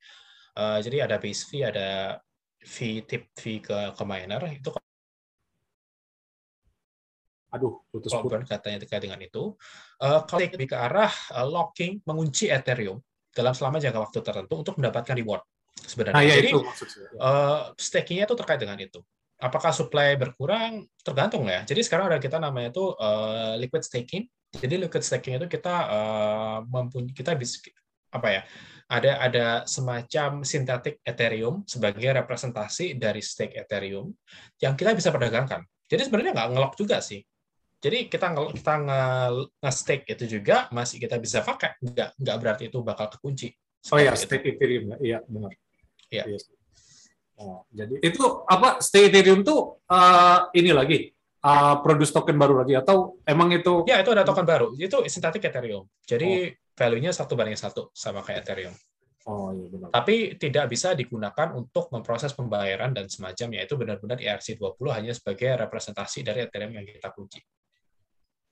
Uh, jadi ada base fee, ada fee tip fee ke ke miner itu aduh putus burn katanya terkait dengan itu. Uh, kalau lebih ke arah uh, locking mengunci Ethereum dalam selama jangka waktu tertentu untuk mendapatkan reward sebenarnya. Nah, ya Jadi uh, stakingnya itu terkait dengan itu. Apakah supply berkurang? Tergantung ya. Jadi sekarang ada kita namanya itu uh, liquid staking. Jadi liquid staking itu kita uh, mempunyai kita bisa apa ya? Ada ada semacam sintetik Ethereum sebagai representasi dari stake Ethereum yang kita bisa perdagangkan. Jadi sebenarnya nggak ngelok juga sih. Jadi kita nge, kita nge, nge stake itu juga masih kita bisa pakai, nggak nggak berarti itu bakal kekunci. Oh ya, stake Ethereum, iya benar. Iya. Yes. Oh, jadi itu apa stay Ethereum tuh uh, ini lagi uh, produce token baru lagi atau emang itu? Ya itu ada token baru. Itu synthetic Ethereum. Jadi oh. value-nya satu banding satu sama kayak Ethereum. Oh iya benar. Tapi tidak bisa digunakan untuk memproses pembayaran dan semacamnya. Itu benar-benar ERC20 hanya sebagai representasi dari Ethereum yang kita kunci.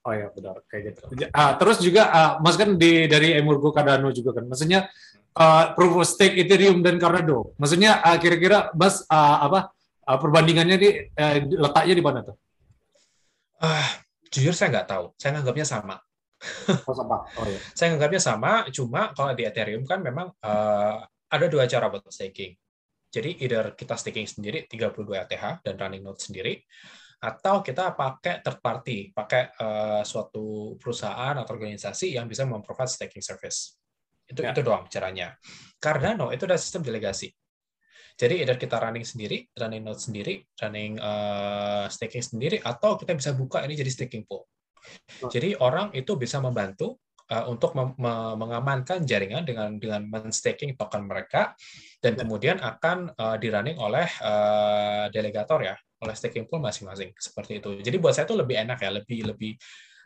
Oh ya benar kayak gitu. Ah, terus juga uh, Mas kan di dari Emurgo Cardano juga kan. Maksudnya uh, proof of stake Ethereum dan Cardano. Maksudnya uh, kira-kira Bas uh, apa uh, perbandingannya di uh, letaknya di mana tuh? Uh, jujur saya nggak tahu. Saya nganggapnya sama. Oh, sama. Oh, iya. saya nganggapnya sama, cuma kalau di Ethereum kan memang uh, ada dua cara buat staking. Jadi either kita staking sendiri 32 ETH dan running node sendiri atau kita pakai third party, pakai uh, suatu perusahaan atau organisasi yang bisa memprovide staking service. Itu ya. itu doang caranya. Cardano itu ada sistem delegasi. Jadi either kita running sendiri, running node sendiri, running uh, staking sendiri, atau kita bisa buka ini jadi staking pool. Oh. Jadi orang itu bisa membantu uh, untuk mengamankan jaringan dengan dengan men-staking token mereka dan ya. kemudian akan uh, di running oleh uh, delegator ya oleh staking pool masing-masing seperti itu. Jadi buat saya itu lebih enak ya, lebih lebih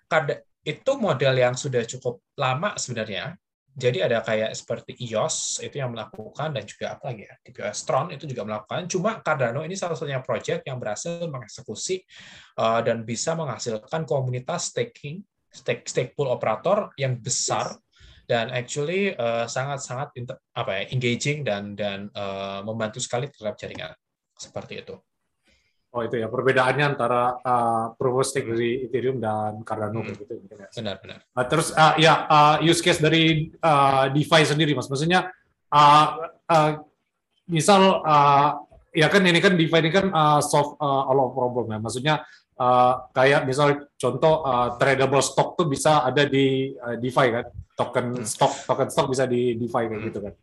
kada itu model yang sudah cukup lama sebenarnya. Jadi ada kayak seperti EOS itu yang melakukan dan juga apa lagi ya, TPS Tron itu juga melakukan. Cuma Cardano ini salah satunya project yang berhasil mengeksekusi uh, dan bisa menghasilkan komunitas staking stake stake pool operator yang besar dan actually sangat-sangat uh, apa ya engaging dan dan uh, membantu sekali terhadap jaringan seperti itu. Oh itu ya perbedaannya antara uh, proof of stake dari Ethereum dan Cardano hmm. gitu ya. Benar-benar. Uh, terus uh, ya uh, use case dari uh, DeFi sendiri mas, maksudnya uh, uh, misal uh, ya kan ini kan DeFi ini kan uh, solve uh, all of problem ya, maksudnya uh, kayak misal contoh uh, tradable stock tuh bisa ada di uh, DeFi kan, token hmm. stock token stock bisa di DeFi kayak hmm. gitu kan.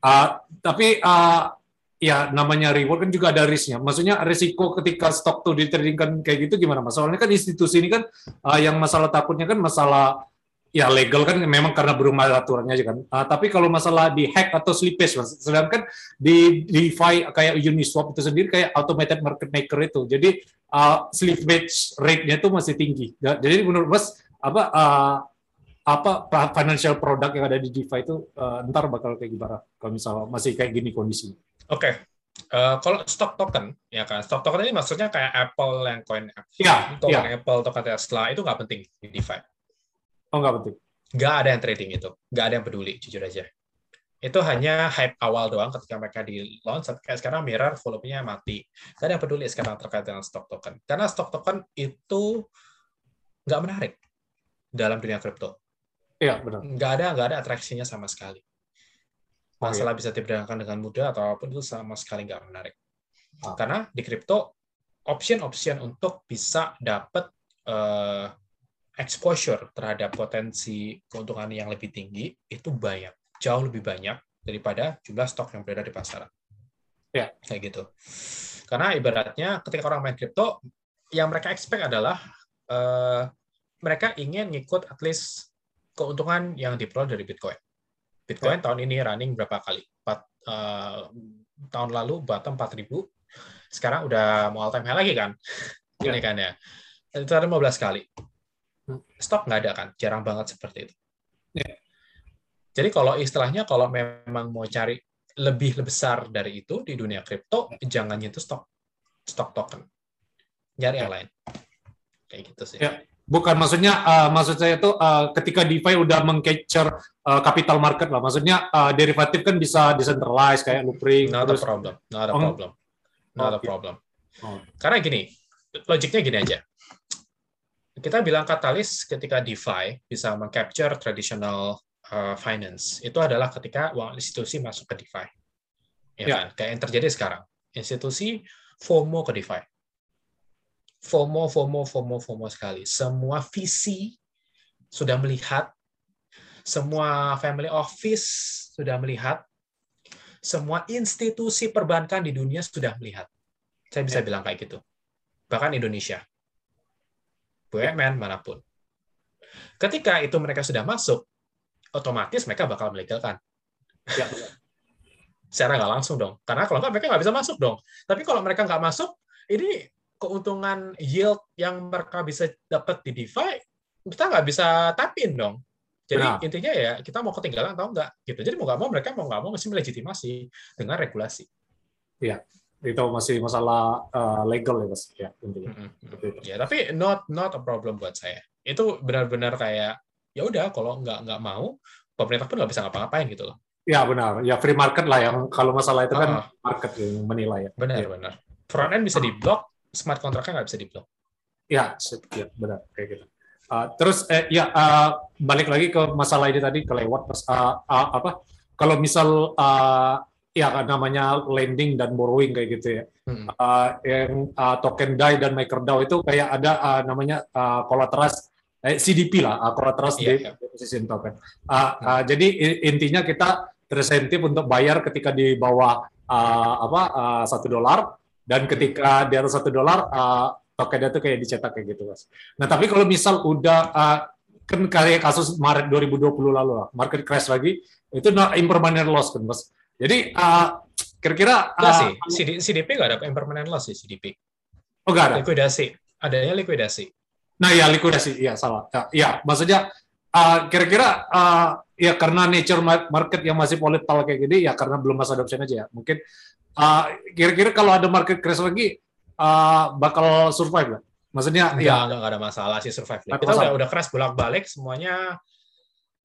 Uh, tapi uh, ya namanya reward kan juga ada risknya. Maksudnya risiko ketika stok tuh ditradingkan kayak gitu gimana mas? Soalnya kan institusi ini kan uh, yang masalah takutnya kan masalah ya legal kan memang karena berumah aturannya aja kan. Uh, tapi kalau masalah di hack atau slippage mas, sedangkan di DeFi kayak Uniswap itu sendiri kayak automated market maker itu. Jadi uh, slippage rate-nya itu masih tinggi. Jadi menurut mas apa uh, apa financial product yang ada di DeFi itu uh, ntar bakal kayak gimana kalau misalnya masih kayak gini kondisinya? Oke. Okay. Uh, eh, kalau stock token, ya kan, stock token ini maksudnya kayak Apple yang coin ya, token ya. Apple, token Tesla itu nggak penting di DeFi. Oh nggak penting. Nggak ada yang trading itu, nggak ada yang peduli, jujur aja. Itu hanya hype awal doang ketika mereka di launch. Kayak sekarang Mirror volumenya mati. Nggak ada yang peduli sekarang terkait dengan stock token. Karena stock token itu nggak menarik dalam dunia kripto. Iya benar. Nggak ada nggak ada atraksinya sama sekali masalah oh, iya. bisa diperdagangkan dengan mudah atau apa pun itu sama sekali nggak menarik. Ah. Karena di kripto option-option untuk bisa dapat uh, exposure terhadap potensi keuntungan yang lebih tinggi itu banyak, jauh lebih banyak daripada jumlah stok yang berada di pasaran. Ya, kayak gitu. Karena ibaratnya ketika orang main kripto, yang mereka expect adalah uh, mereka ingin ngikut at least keuntungan yang diperoleh dari Bitcoin. Bitcoin tahun ini running berapa kali? 4, uh, eh, tahun lalu bottom 4000, sekarang udah mau all time high lagi kan? Yeah. Ini kan ya. Itu ada 15 kali. Hmm. Stop nggak ada kan? Jarang banget seperti itu. Yeah. Jadi kalau istilahnya kalau memang mau cari lebih besar dari itu di dunia kripto, jangan nyentuh stok stok token. Nyari yang lain. Kayak gitu sih. Yeah. Bukan maksudnya uh, maksud saya itu uh, ketika DeFi udah mengcapture uh, capital market lah. Maksudnya uh, derivatif kan bisa decentralized kayak Loopring. Not terus, a problem. Not a problem. Not a problem. Oh. Karena gini, logiknya gini aja. Kita bilang katalis ketika DeFi bisa mengcapture traditional uh, finance itu adalah ketika uang institusi masuk ke DeFi. Ya, ya. Kan? Kayak yang terjadi sekarang. Institusi FOMO ke DeFi FOMO, FOMO, FOMO, FOMO sekali. Semua visi sudah melihat, semua family office sudah melihat, semua institusi perbankan di dunia sudah melihat. Saya bisa ya. bilang kayak gitu. Bahkan Indonesia. BUMN mana pun. Ketika itu mereka sudah masuk, otomatis mereka bakal melegalkan. Ya. Secara nggak langsung dong. Karena kalau nggak mereka nggak bisa masuk dong. Tapi kalau mereka nggak masuk, ini keuntungan yield yang mereka bisa dapat di DeFi, kita nggak bisa tapin dong. Jadi nah. intinya ya kita mau ketinggalan atau enggak gitu. Jadi mau nggak mau mereka mau nggak mau mesti melegitimasi dengan regulasi. Iya, itu masih masalah uh, legal ya mas. Ya intinya. Mm -hmm. Ya tapi not not a problem buat saya. Itu benar-benar kayak ya udah kalau nggak nggak mau pemerintah pun nggak bisa ngapa-ngapain gitu loh. Ya benar, ya free market lah yang kalau masalah itu kan uh, market yang menilai ya. Benar ya. benar. Front end bisa diblok, smart contract nggak bisa diblok. Ya, ya benar kayak gitu. Uh, terus eh, ya uh, balik lagi ke masalah ini tadi kelewat pas uh, uh, apa kalau misal uh, ya namanya lending dan borrowing kayak gitu ya. Hmm. Uh, yang uh, token DAI dan MakerDAO itu kayak ada uh, namanya uh, collateralized eh, CDP lah, uh, collateralized yeah, yeah. token. Uh, uh, hmm. Jadi intinya kita terinsentif untuk bayar ketika di bawah uh, apa satu uh, dolar dan ketika di atas satu dolar uh, tokennya itu kayak dicetak kayak gitu mas. Nah tapi kalau misal udah uh, kan kayak kasus Maret 2020 lalu lah, market crash lagi, itu impermanent loss kan mas. Jadi uh, kira-kira uh, sih, CDP nggak ada impermanent loss sih CDP. Oh nggak ada. Likuidasi, adanya likuidasi. Nah ya likuidasi, iya salah. Ya, ya maksudnya uh, kira-kira uh, ya karena nature market yang masih volatile kayak gini ya karena belum masa adoption aja ya. Mungkin uh, kira-kira kalau ada market crash lagi uh, bakal survive nggak? Maksudnya enggak, ya nggak ada masalah sih survive. Kita udah udah crash bolak-balik semuanya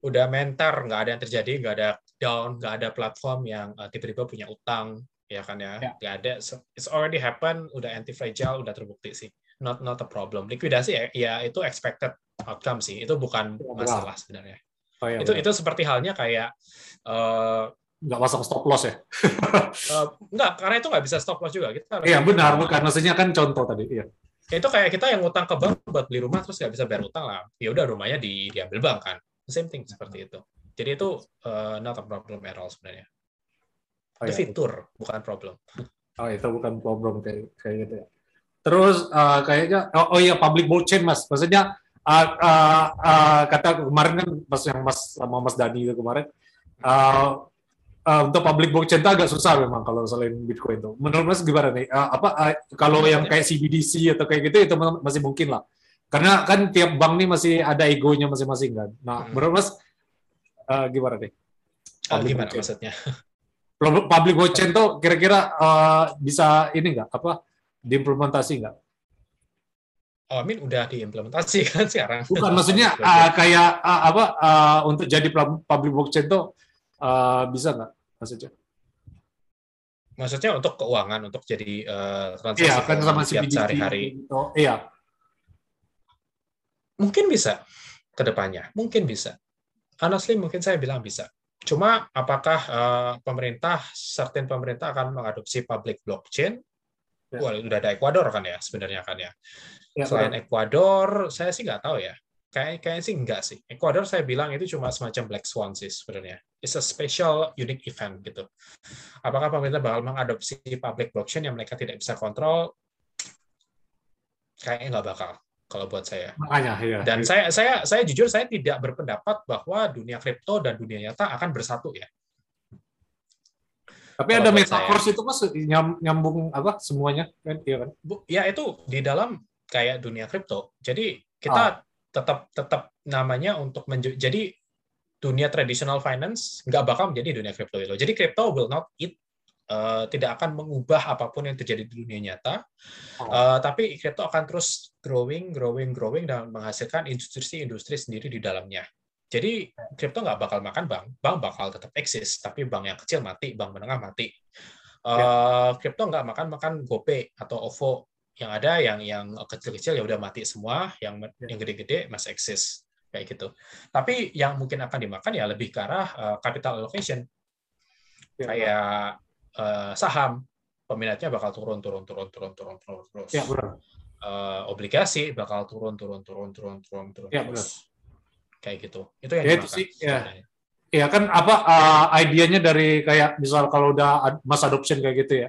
udah mentar, nggak ada yang terjadi, nggak ada down, nggak ada platform yang uh, tiba-tiba punya utang, ya kan ya, ya. nggak ada. So, it's already happen, udah anti fragile, udah terbukti sih. Not not a problem. Likuidasi ya, ya itu expected outcome sih. Itu bukan ya, masalah sebenarnya. Oh, ya, itu benar. itu seperti halnya kayak uh, nggak masuk stop loss ya? uh, nggak, karena itu nggak bisa stop loss juga. Kita iya benar, bukan. Maksudnya kan contoh tadi. Iya. Itu kayak kita yang utang ke bank buat beli rumah terus nggak bisa bayar utang lah. Ya udah rumahnya di, diambil bank kan. Same thing seperti itu. Jadi itu uh, not a problem at all sebenarnya. Oh, itu ya, fitur, itu. bukan problem. Oh itu bukan problem kayak kayak gitu ya. Terus uh, kayaknya oh, oh iya public blockchain mas, maksudnya uh, uh, uh, kata kemarin kan pas yang mas sama mas Dani itu kemarin uh, uh, untuk public blockchain itu agak susah memang kalau selain Bitcoin itu. Menurut Mas gimana nih? Uh, apa uh, kalau yang kayak CBDC atau kayak gitu itu masih mungkin lah. Karena kan tiap bank nih masih ada egonya masing-masing kan. Nah, hmm. menurut Mas uh, gimana nih? Public gimana blockchain? maksudnya? Public blockchain tuh kira-kira uh, bisa ini nggak apa diimplementasi nggak? Oh, Amin udah diimplementasi kan sekarang. Bukan maksudnya uh, kayak uh, apa uh, untuk jadi public blockchain tuh uh, bisa nggak? maksudnya? Maksudnya untuk keuangan, untuk jadi uh, transaksi iya, kan sama sehari-hari. Gitu. Iya. Mungkin bisa ke depannya, mungkin bisa. Honestly, mungkin saya bilang bisa. Cuma apakah uh, pemerintah, certain pemerintah akan mengadopsi public blockchain? Ya. Wah, udah ada Ecuador kan ya sebenarnya kan ya. ya Selain betul. Ecuador, saya sih nggak tahu ya. Kayak kayaknya sih enggak sih. Ecuador saya bilang itu cuma semacam black swan sih sebenarnya. It's a special unique event gitu. Apakah pemerintah bakal mengadopsi public blockchain yang mereka tidak bisa kontrol? Kayaknya nggak bakal kalau buat saya. Makanya, ya. Dan ya. saya saya saya jujur saya tidak berpendapat bahwa dunia kripto dan dunia nyata akan bersatu ya. Tapi kalau ada metaverse itu mas nyambung apa semuanya kan? Iya kan? Ya itu di dalam kayak dunia kripto. Jadi kita ah tetap tetap namanya untuk jadi dunia traditional finance nggak bakal menjadi dunia crypto itu. Jadi crypto will not eat uh, tidak akan mengubah apa pun yang terjadi di dunia nyata, uh, tapi crypto akan terus growing, growing, growing dan menghasilkan industri-industri sendiri di dalamnya. Jadi crypto nggak bakal makan bank, bank bakal tetap eksis, tapi bank yang kecil mati, bank menengah mati. Uh, crypto nggak makan makan GoPay atau OVO yang ada yang yang kecil-kecil ya udah mati semua, yang ya. yang gede-gede masih eksis kayak gitu. Tapi yang mungkin akan dimakan ya lebih ke arah uh, capital allocation. Ya, kayak uh, saham peminatnya bakal turun turun turun turun turun turun terus. Ya, benar. Uh, obligasi bakal turun turun turun turun turun turun ya, terus. Benar. Kayak gitu. Itu yang ya. Itu sih, ya. Ya kan apa uh, idenya dari kayak misal kalau udah mass adoption kayak gitu ya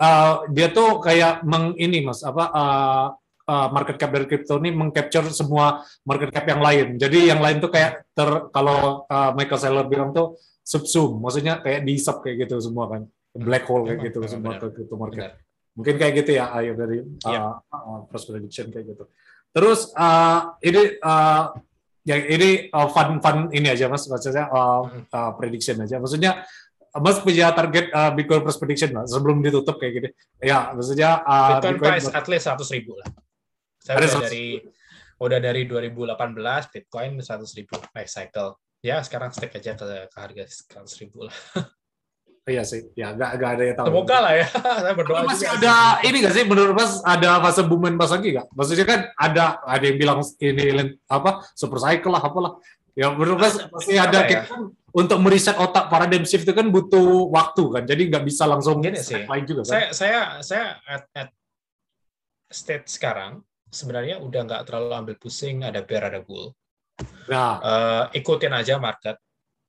uh, dia tuh kayak meng ini mas apa uh, uh, market cap dari crypto ini mengcapture semua market cap yang lain. Jadi yang lain tuh kayak ter kalau uh, Michael Saylor bilang tuh subsum, maksudnya kayak di sub kayak gitu semua kan, black hole kayak gitu benar, semua ke crypto market. Benar. Mungkin kayak gitu ya, ayo dari uh, yep. uh, prediction kayak gitu. Terus uh, ini uh, ya ini uh, fun fun ini aja mas, maksudnya uh, uh, prediction aja. Maksudnya Mas punya target uh, Bitcoin Price Prediction lah, sebelum ditutup kayak gini. Ya, maksudnya uh, Bitcoin, Bitcoin price at least 100 ribu lah. Saya udah dari udah dari 2018 Bitcoin 100 ribu life cycle. Ya, sekarang stick aja ke, ke harga 100 ribu lah. Iya sih, ya nggak nggak ada yang tahu. Semoga lah ya, saya berdoa. masih juga. ada ini nggak sih menurut Mas ada fase boom and bust lagi nggak? Maksudnya kan ada ada yang bilang ini apa super cycle lah apalah. Ya menurut Mas masih ada, ya? kita kan untuk meriset otak paradigm shift itu kan butuh waktu kan. Jadi nggak bisa langsung Gini sih. lain juga kan. Saya saya saya at, at state sekarang sebenarnya udah nggak terlalu ambil pusing ada bear ada bull. Nah, Eh, ikutin aja market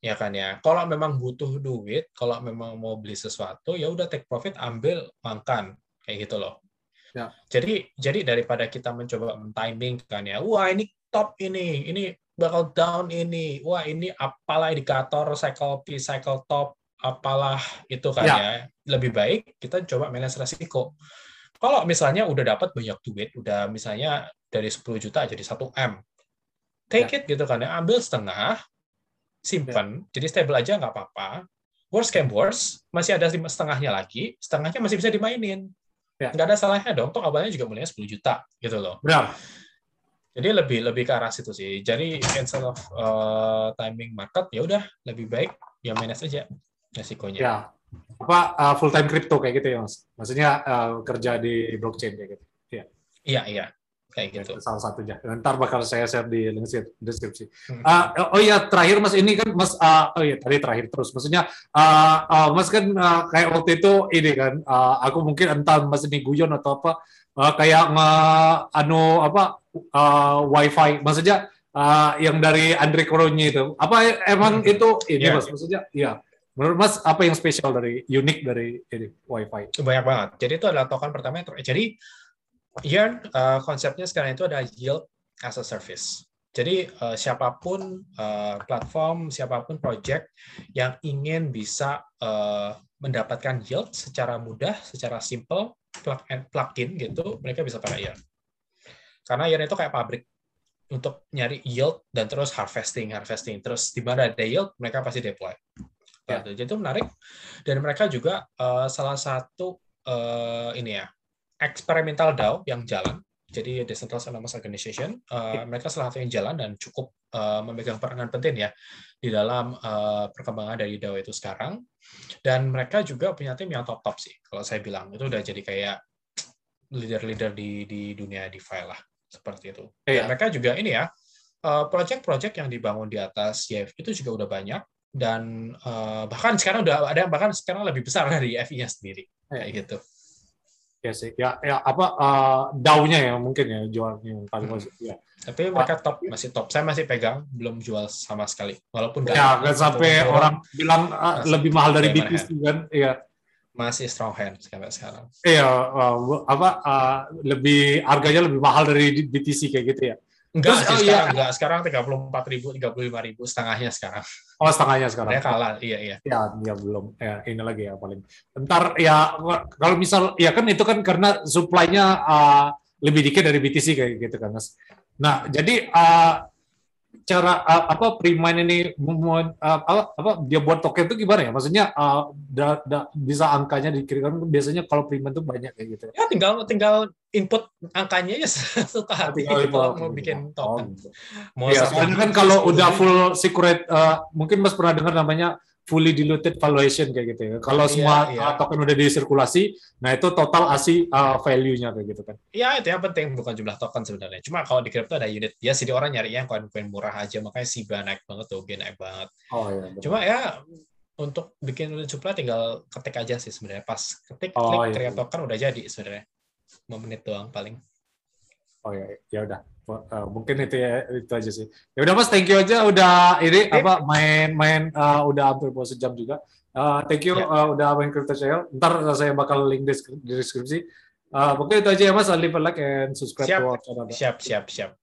ya kan ya. Kalau memang butuh duit, kalau memang mau beli sesuatu ya udah take profit ambil makan kayak gitu loh. Ya. Jadi jadi daripada kita mencoba timing kan ya. Wah, ini top ini, ini bakal down ini. Wah, ini apalah indikator cycle P, cycle top, apalah itu kan Ya. ya. Lebih baik kita coba manage resiko. Kalau misalnya udah dapat banyak duit, udah misalnya dari 10 juta jadi 1 M. Take it gitu kan ya, ambil setengah, simpan, jadi stable aja nggak apa-apa. Worst came worst, masih ada setengahnya lagi, setengahnya masih bisa dimainin. Ya. Nggak ada salahnya dong, toh awalnya juga mulainya 10 juta gitu loh. benar. Jadi lebih lebih ke arah situ sih. Jadi instead of uh, timing market, ya udah lebih baik ya manage aja resikonya. Ya. Apa uh, full time crypto kayak gitu ya, Mas? Maksudnya uh, kerja di blockchain kayak gitu. Iya iya kayak gitu. Itu salah satunya. Ntar bakal saya share di link deskripsi. Ah, oh iya terakhir Mas ini kan Mas ah, oh iya tadi terakhir terus. Maksudnya ah, ah, Mas kan ah, kayak waktu itu ini kan ah, aku mungkin entah Mas ini guyon atau apa ah, kayak nge anu apa ah, wifi maksudnya ah, yang dari Andre Koronyi itu. Apa emang Hmm. itu ini Iya. Mas maksudnya iya. Menurut Mas apa yang spesial dari unik dari ini wifi? banyak banget. Jadi itu adalah token pertama jadi Yearn uh, konsepnya sekarang itu ada yield as a service. Jadi uh, siapa pun uh, platform, siapa pun project yang ingin bisa uh, mendapatkan yield secara mudah, secara simple, plug and plug in gitu, mereka bisa pakai Yearn. Karena Yearn itu kayak pabrik untuk nyari yield dan terus harvesting, harvesting. Terus di mana ada yield, mereka pasti deploy. Ya. Gitu. Jadi itu menarik. Dan mereka juga uh, salah satu uh, ini ya eksperimental DAO yang jalan. Jadi Decentralized Autonomous Organization, uh, mereka salah satu yang jalan dan cukup uh, memegang peranan penting ya di dalam uh, perkembangan dari DAO itu sekarang. Dan mereka juga punya tim yang top-top sih, kalau saya bilang. Itu udah jadi kayak leader-leader di, di dunia DeFi lah, seperti itu. Dan Iya. mereka juga ini ya, uh, project-project yang dibangun di atas YF itu juga udah banyak. Dan uh, bahkan sekarang udah ada yang bahkan sekarang lebih besar dari FI-nya sendiri. Kayak gitu. Ya sih. Ya ya apa uh, DAO-nya ya mungkin ya jualnya yang paling Hmm. Ya. Tapi mereka top, masih top. Saya masih pegang, belum jual sama sekali. Walaupun Ya, kan sampai orang bilang ah, Masih lebih mahal dari BTC kan? Iya, masih strong hand sampai sekarang. iya uh, apa uh, lebih harganya lebih mahal dari BTC kayak gitu ya? Enggak Terus, oh, sekarang, iya. enggak. Sekarang 34 ribu, 35 ribu, setengahnya sekarang. Oh setengahnya sekarang. Mereka kalah, iya, iya. Ya, ya belum. Ya, ini lagi ya paling. Ntar ya kalau misal ya kan itu kan karena supply-nya uh, lebih dikit dari BTC kayak gitu kan mas. Nah jadi uh, cara uh, apa Prime ini uh, apa, apa dia buat token itu gimana ya? Maksudnya uh, da- da- bisa angkanya dikirimkan biasanya kalau Prime itu banyak kayak gitu. Ya tinggal tinggal input angkanya ya suka hati Tinggal gitu, mau bikin Oh, token. gitu. Mau soalnya kan kalau udah full secret, uh, mungkin Mas pernah dengar namanya fully diluted valuation kayak gitu ya. Kalau Iya, semua iya. uh, token udah disirkulasi, nah itu total ASI uh, value-nya kayak gitu kan. Ya itu yang penting bukan jumlah token sebenarnya. Cuma kalau di crypto ada unit. Ya sih orang nyari yang koin-koin murah aja makanya SIBA naik banget, Doge naik banget. Oh iya. benar. Cuma ya untuk bikin unit supply tinggal ketik aja sih sebenarnya. Pas ketik Oh, klik iya. create token udah jadi sebenarnya. 5 menit doang paling. Oh ya, ya udah. Uh, mungkin itu ya itu aja sih. Ya udah Mas, thank you aja udah ini Oke. apa main-main uh, udah hampir mau sejam juga. Uh, thank you Ya. uh, udah main Crypto Channel. Ntar saya bakal link di, di deskripsi. Uh, mungkin itu aja ya Mas, leave a like and subscribe Siap. to our channel. Siap, siap, siap.